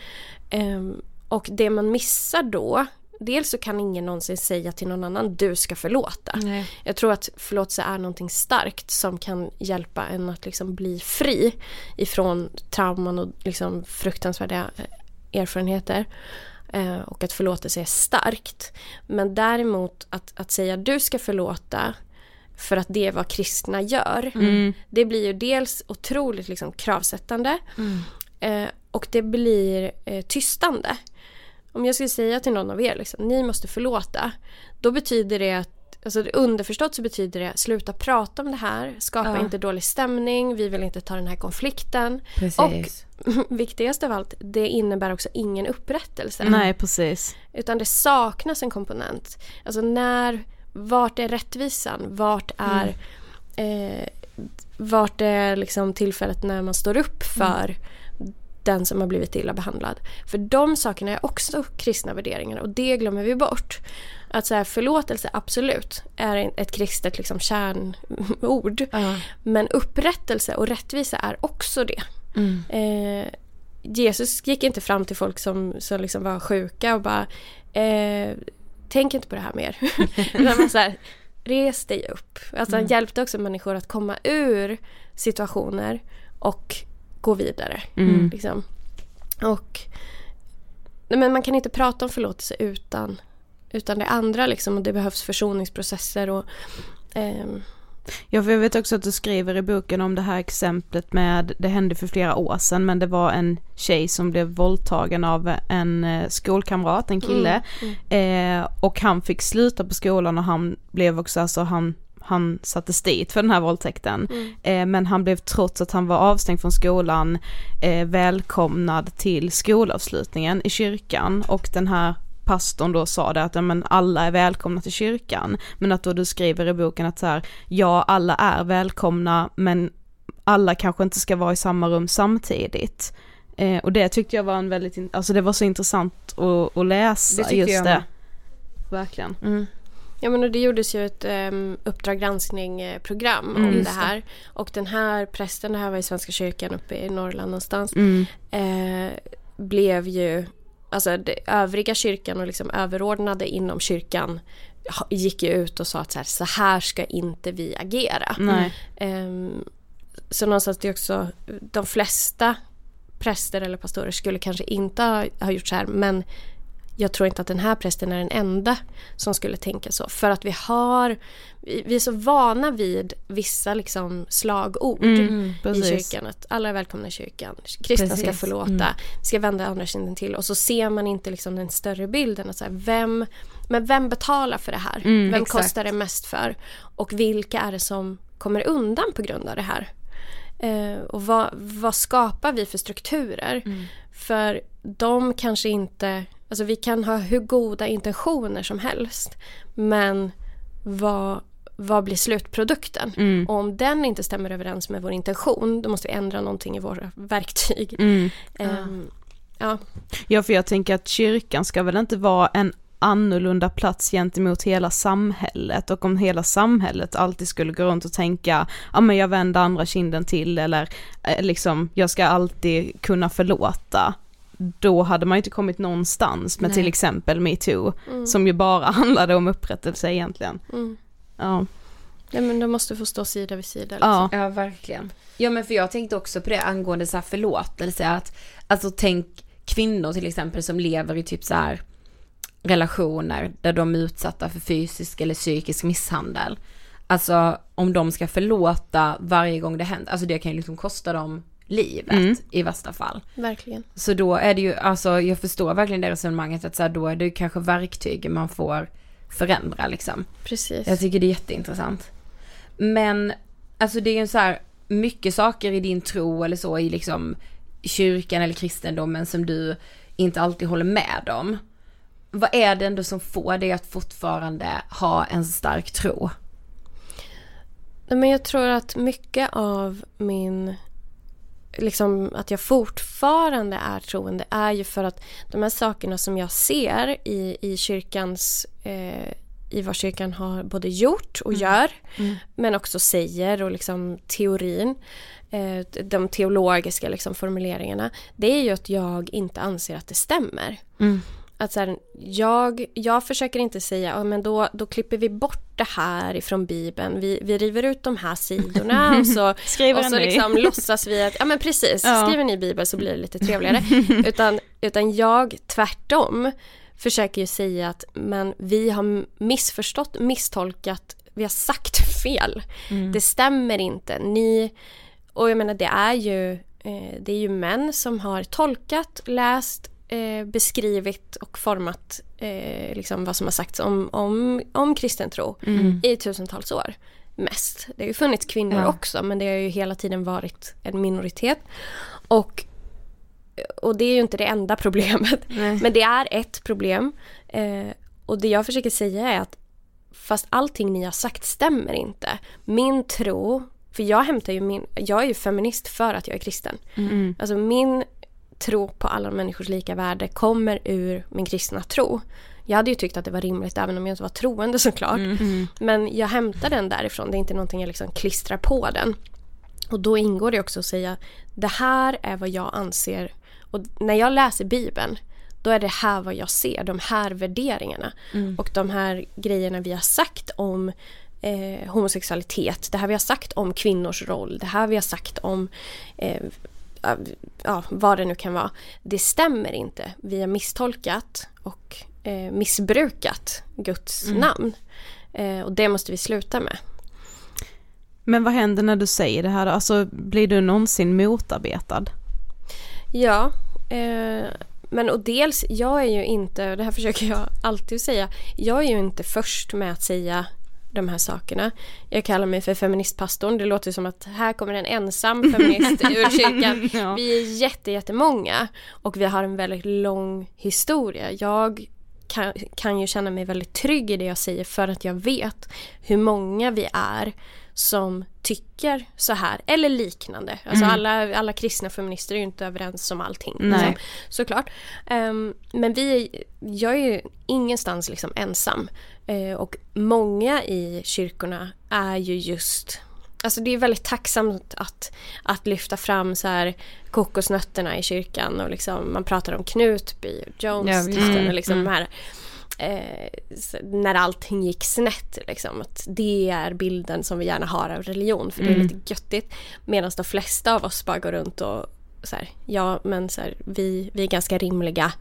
Ehm, och det man missar då, dels så kan ingen någonsin säga till någon annan du ska förlåta. Jag tror att förlåtelse är någonting starkt som kan hjälpa en att liksom bli fri ifrån trauman och liksom fruktansvärda eh, erfarenheter. Eh, och att förlåtelse är starkt. Men däremot att, att säga du ska förlåta för att det är vad kristna gör. Det blir ju dels otroligt liksom kravsättande eh, och det blir eh, tystande. Om jag skulle säga till någon av er liksom, ni måste förlåta. Då betyder det att, alltså underförstått så betyder det sluta prata om det här, skapa Ja. inte dålig stämning, vi vill inte ta den här konflikten. Precis. Och viktigast av allt, det innebär också ingen upprättelse. Nej precis. Utan det saknas en komponent. Alltså när, vart är rättvisan? Vart är, eh, vart är liksom tillfället när man står upp för den som har blivit illa behandlad? För de sakerna är också kristna värderingar och det glömmer vi bort. Att så här, förlåtelse absolut är ett kristet liksom kärnord. Men upprättelse och rättvisa är också det. Mm. Eh, Jesus gick inte fram till folk som, som liksom var sjuka och bara eh, Tänk inte på det här mer. Utan var så här, res dig upp. Alltså han hjälpte också människor att komma ur situationer och gå vidare. Mm. Liksom. Och nej, men man kan inte prata om förlåtelse utan, utan det andra liksom. Och det behövs försoningsprocesser och ehm, Ja, för jag vet också att du skriver i boken om det här exemplet med, det hände för flera år sedan, men det var en tjej som blev våldtagen av en eh, skolkamrat, en kille, Eh, och han fick sluta på skolan och han blev också, alltså han han sattes dit för den här våldtäkten. Eh, men han blev trots att han var avstängd från skolan eh, välkomnad till skolavslutningen i kyrkan. Och den här pastorn då sa det att ja, men alla är välkomna till kyrkan. Men att då du skriver i boken att så här, ja alla är välkomna men alla kanske inte ska vara i samma rum samtidigt. Eh, och det tyckte jag var en väldigt, alltså det var så intressant att, att läsa Det just jag det. Verkligen. Ja men och det gjordes ju ett um, Uppdrag granskning-program Mm. om det här. Och den här prästen, det här var i Svenska kyrkan uppe i Norrland någonstans. Mm. Eh, blev ju, alltså det, övriga kyrkan och liksom överordnade inom kyrkan gick ju ut och sa att så här, så här ska inte vi agera. Ehm, så någonstans det är också, de flesta präster eller pastorer skulle kanske inte ha, ha gjort så här men jag tror inte att den här prästen är den enda som skulle tänka så. För att vi har, vi är så vana vid vissa liksom slagord Mm, i kyrkan. Att alla är välkomna i kyrkan. Kristna ska Precis. förlåta. Ska vända andra kinden till. Och så ser man inte liksom den större bilden. Att så här, vem, men vem betalar för det här? Mm, vem exakt. kostar det mest för? Och vilka är det som kommer undan på grund av det här? Eh, och vad, vad skapar vi för strukturer? Mm. För de kanske inte, alltså vi kan ha hur goda intentioner som helst. Men vad, vad blir slutprodukten? Mm. Och om den inte stämmer överens med vår intention, då måste vi ändra någonting i våra verktyg. Mm. Ehm, ja. Ja, för jag tänker att kyrkan ska väl inte vara en annorlunda plats gentemot hela samhället och om hela samhället alltid skulle gå runt och tänka, ja men jag vänder andra kinden till eller eh, liksom, jag ska alltid kunna förlåta. Då hade man ju inte kommit någonstans med Nej. till exempel metoo, som ju bara handlade om upprättelse egentligen. Mm. Ja. ja, men de måste få stå sida vid sida. Liksom. Ja. Ja, verkligen. Ja, men för jag tänkte också på det angående så här förlåtelse. Att, alltså tänk kvinnor till exempel som lever i typ så här relationer där de är utsatta för fysisk eller psykisk misshandel. Alltså om de ska förlåta varje gång det händer, alltså det kan ju liksom kosta dem livet Mm. i värsta fall. Verkligen. Så då är det ju, alltså jag förstår verkligen det resonemanget att så här, då är det ju kanske verktyg man får förändra liksom. Precis. Jag tycker det är jätteintressant. Men, alltså det är ju så här, mycket saker i din tro eller så i liksom kyrkan eller kristendomen som du inte alltid håller med om. Vad är det ändå som får dig att fortfarande ha en stark tro? Men jag tror att mycket av min... Liksom att jag fortfarande är troende är ju för att de här sakerna som jag ser i, i kyrkans... Eh, I vad kyrkan har både gjort och gör men också säger och liksom teorin. Eh, de teologiska liksom formuleringarna. Det är ju att jag inte anser att det stämmer. Att så här, jag, jag försöker inte säga, ja, men då, då klipper vi bort det här ifrån Bibeln. Vi, vi river ut de här sidorna och så, Skriver och så liksom låtsas vi att, ja men precis, Ja. skriv en ny Bibel så blir det lite trevligare. utan, utan jag tvärtom försöker ju säga att men vi har missförstått, misstolkat, vi har sagt fel. Det stämmer inte. Ni, och jag menar det är ju, eh, det är ju män som har tolkat, läst, eh, beskrivit och format eh, liksom vad som har sagts om, om, om kristen tro i tusentals år. Mest. Det har ju funnits kvinnor Ja. också men det har ju hela tiden varit en minoritet. Och, och det är ju inte det enda problemet. Men det är ett problem. Eh, och det jag försöker säga är att fast allting ni har sagt stämmer inte. Min tro, för jag hämtar ju min, jag är ju feminist för att jag är kristen. Alltså min tro på alla människors lika värde kommer ur min kristna tro. Jag hade ju tyckt att det var rimligt även om jag inte var troende såklart. Men jag hämtar den därifrån, det är inte någonting jag liksom klistrar på den. Och då ingår det också att säga det här är vad jag anser och när jag läser bibeln då är det här vad jag ser, de här värderingarna. Och de här grejerna vi har sagt om eh, homosexualitet, det här vi har sagt om kvinnors roll, det här vi har sagt om eh, ja, vad det nu kan vara. Det stämmer inte. Vi har misstolkat och eh, missbrukat Guds namn. Eh, och det måste vi sluta med. Men vad händer när du säger det här? Alltså blir du någonsin motarbetad? Ja, eh, men och dels, jag är ju inte, och det här försöker jag alltid säga, jag är ju inte först med att säga de här sakerna. Jag kallar mig för feministpastorn. Det låter som att här kommer en ensam feminist ur kyrkan. Ja. Vi är jätte, jättemånga och vi har en väldigt lång historia. Jag kan, kan ju känna mig väldigt trygg i det jag säger för att jag vet hur många vi är som tycker så här eller liknande. Alltså alla, alla kristna feminister är ju inte överens om allting. Nej. Liksom, såklart. Ehm, men vi, jag är ju ingenstans liksom ensam. Eh, och många i kyrkorna är ju just Alltså det är väldigt tacksamt att, att lyfta fram så här kokosnötterna i kyrkan och liksom man pratar om Knutby och Jones mm, Mm, och liksom mm. här eh, när allting gick snett liksom att det är bilden som vi gärna har av religion för det är Mm. lite göttigt medan de flesta av oss bara går runt och så här, ja men så här, vi, vi är ganska rimliga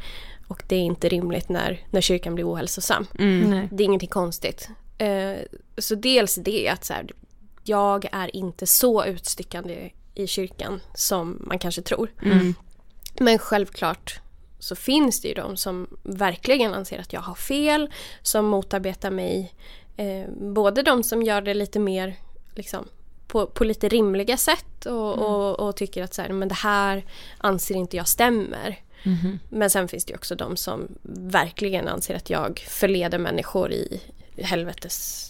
och det är inte rimligt när, när kyrkan blir ohälsosam. Nej. Det är ingenting konstigt. Eh, så dels det att så här, jag är inte så utstickande i kyrkan som man kanske tror. Mm. Men självklart så finns det ju de som verkligen anser att jag har fel, som motarbetar mig. Eh, både de som gör det lite mer liksom, på, på lite rimliga sätt och, och, och tycker att så här, men det här anser inte jag stämmer. Men sen finns det också de som verkligen anser att jag förleder människor i helvetes...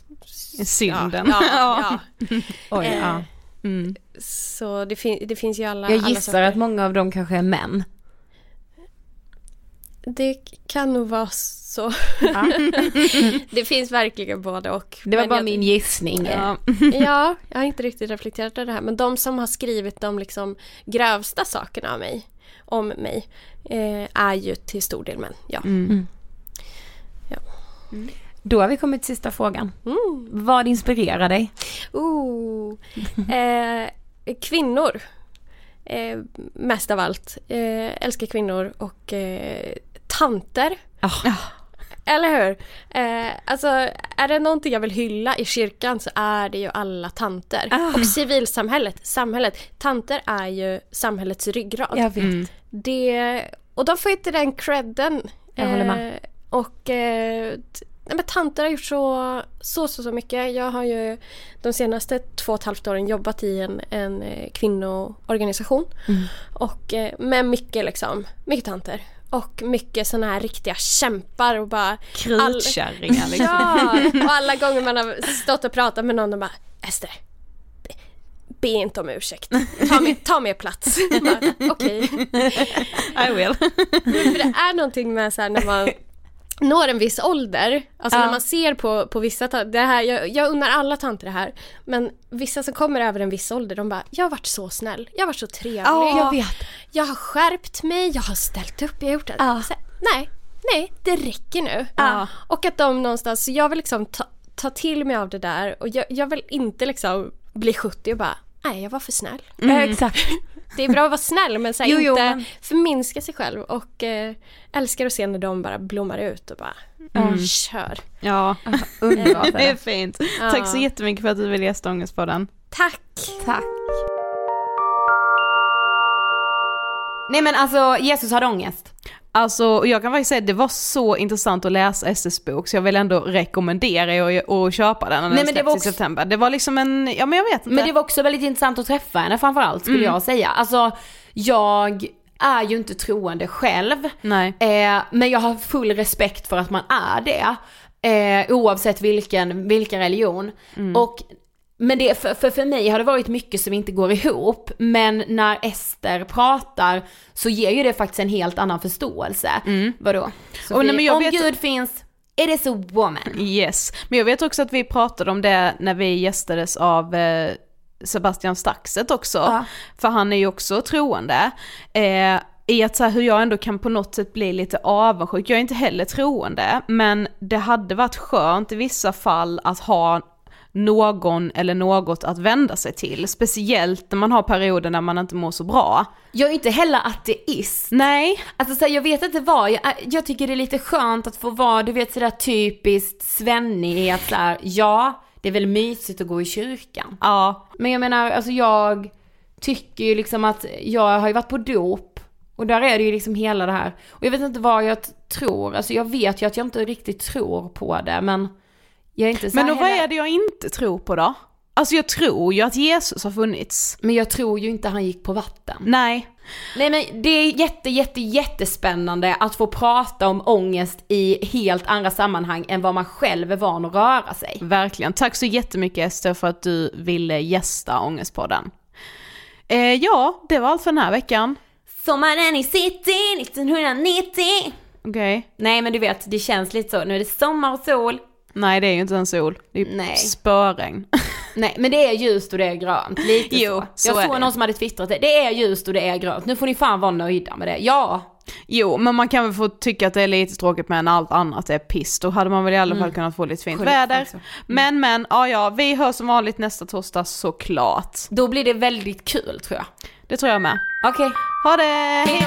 Synden. Ja, ja, ja. Oj, Eh, ja. Mm. Så det, fin- det finns ju alla Jag alla gissar sorter. att många av dem kanske är män. Det kan nog vara så. det finns verkligen både och. Det var bara jag- min gissning. Ja. Ja, jag har inte riktigt reflekterat över det här. Men de som har skrivit de liksom grövsta sakerna av mig, om mig eh, är ju till stor del män. Ja. Mm. Då har vi kommit till sista frågan. Mm. Vad inspirerar dig? Ooh. Eh, kvinnor. Eh, mest av allt. Eh, älskar kvinnor och eh, tanter. Ah. Eller hur? Eh, alltså är det någonting jag vill hylla i kyrkan så är det ju alla tanter. Ah. Och civilsamhället, samhället. Tanter är ju samhällets ryggrad. Jag vet. Mm. Det, och de får inte den credden. Jag håller med. Eh, och eh, nej, men tanter har gjort så, så, så, så mycket. Jag har ju de senaste två och ett halvt åren jobbat i en, en eh, kvinnoorganisation. Mm. Och eh, med mycket liksom, mycket tanter. Och mycket sådana här riktiga kämpar och bara Krutkärringar liksom. Ja, och alla gånger man har stått och pratat med någon och bara Ester, be, be inte om ursäkt. Ta mer, ta mer plats. Okej. I will. För det är någonting med så här när man når en viss ålder, alltså Ja. när man ser på, på vissa det här, jag, jag unnar alla tanter det här, men vissa som kommer över en viss ålder, de bara Jag har varit så snäll, jag har varit så trevlig, jag vet. jag har skärpt mig, jag har ställt upp, jag har gjort det. Ja. Så, nej, nej, det räcker nu. Ja. Och att de någonstans, så jag vill liksom ta, ta till mig av det där och jag, jag vill inte liksom bli 70 och bara Nej, jag var för snäll. Ja, exakt. Det är bra att vara snäll men så här, Jo, jo, inte men- förminska sig själv och eh, älskar att se när de bara blommar ut och bara Mm. kör. Ja, Underbart. det är fint. Ja. Tack så jättemycket för att du ville gästa Ångestpodden. Tack! Tack. Nej men alltså Jesus hade ångest. Alltså, och jag kan faktiskt säga att det var så intressant att läsa SS bok så jag vill ändå rekommendera er att köpa den när Nej, den det släpps i september. Det var liksom en, ja men jag vet inte. Men det var också väldigt intressant att träffa henne framförallt skulle jag säga. Alltså jag är ju inte troende själv. Eh, men jag har full respekt för att man är det. Eh, oavsett vilken, vilken religion. Och Men det, för, för, för mig har det varit mycket som inte går ihop, men när Ester pratar så ger ju det faktiskt en helt annan förståelse. Mm. Vadå? Sofie, Och nej, men jag om vet- Gud finns, it is a woman. Yes, men jag vet också att vi pratade om det när vi gästades av eh, Sebastian Staxet också, Ja. för han är ju också troende. Eh, I att så här, hur jag ändå kan på något sätt bli lite avundsjuk, jag är inte heller troende, men det hade varit skönt i vissa fall att ha någon eller något att vända sig till, speciellt när man har perioder när man inte mår så bra. Jag är inte heller ateist. Nej, Alltså så här, jag vet inte vad, jag, jag tycker det är lite skönt att få vara, du vet sådär typiskt svennig i att så här, ja, det är väl mysigt att gå i kyrkan. ja, Men jag menar, alltså jag tycker ju liksom att jag har ju varit på dop och där är det ju liksom hela det här. Och jag vet inte vad jag tror, alltså jag vet ju att jag inte riktigt tror på det men jag är inte så men då vad är det jag inte tror på då? Alltså jag tror ju att Jesus har funnits. Men jag tror ju inte han gick på vatten. Nej, Nej men det är jätte, jätte, jättespännande att få prata om ångest i helt andra sammanhang än vad man själv är van att röra sig. Verkligen. Tack så jättemycket Ester för att du ville gästa Ångestpodden. Eh, ja, det var allt för den här veckan. Sommaren i city 1990. Okej. Nej men du vet, det känns lite så. Nu är det sommar och sol. Nej, det är ju inte en sol. Det är ju Nej. spöregn. Nej men det är ljust och det är grönt, lite Jo, så. så Jag såg någon som hade twittrat det, det är ljust och det är grönt, nu får ni fan vara nöjda med det. Ja, jo, men man kan väl få tycka att det är lite tråkigt men allt annat är piss. Då hade man väl i alla fall kunnat få lite fint Skölj- väder. alltså. Mm. Men men, ja ja, vi hörs som vanligt nästa torsdag såklart. då blir det väldigt kul tror jag. Det tror jag med. Okej, Ha det! Hej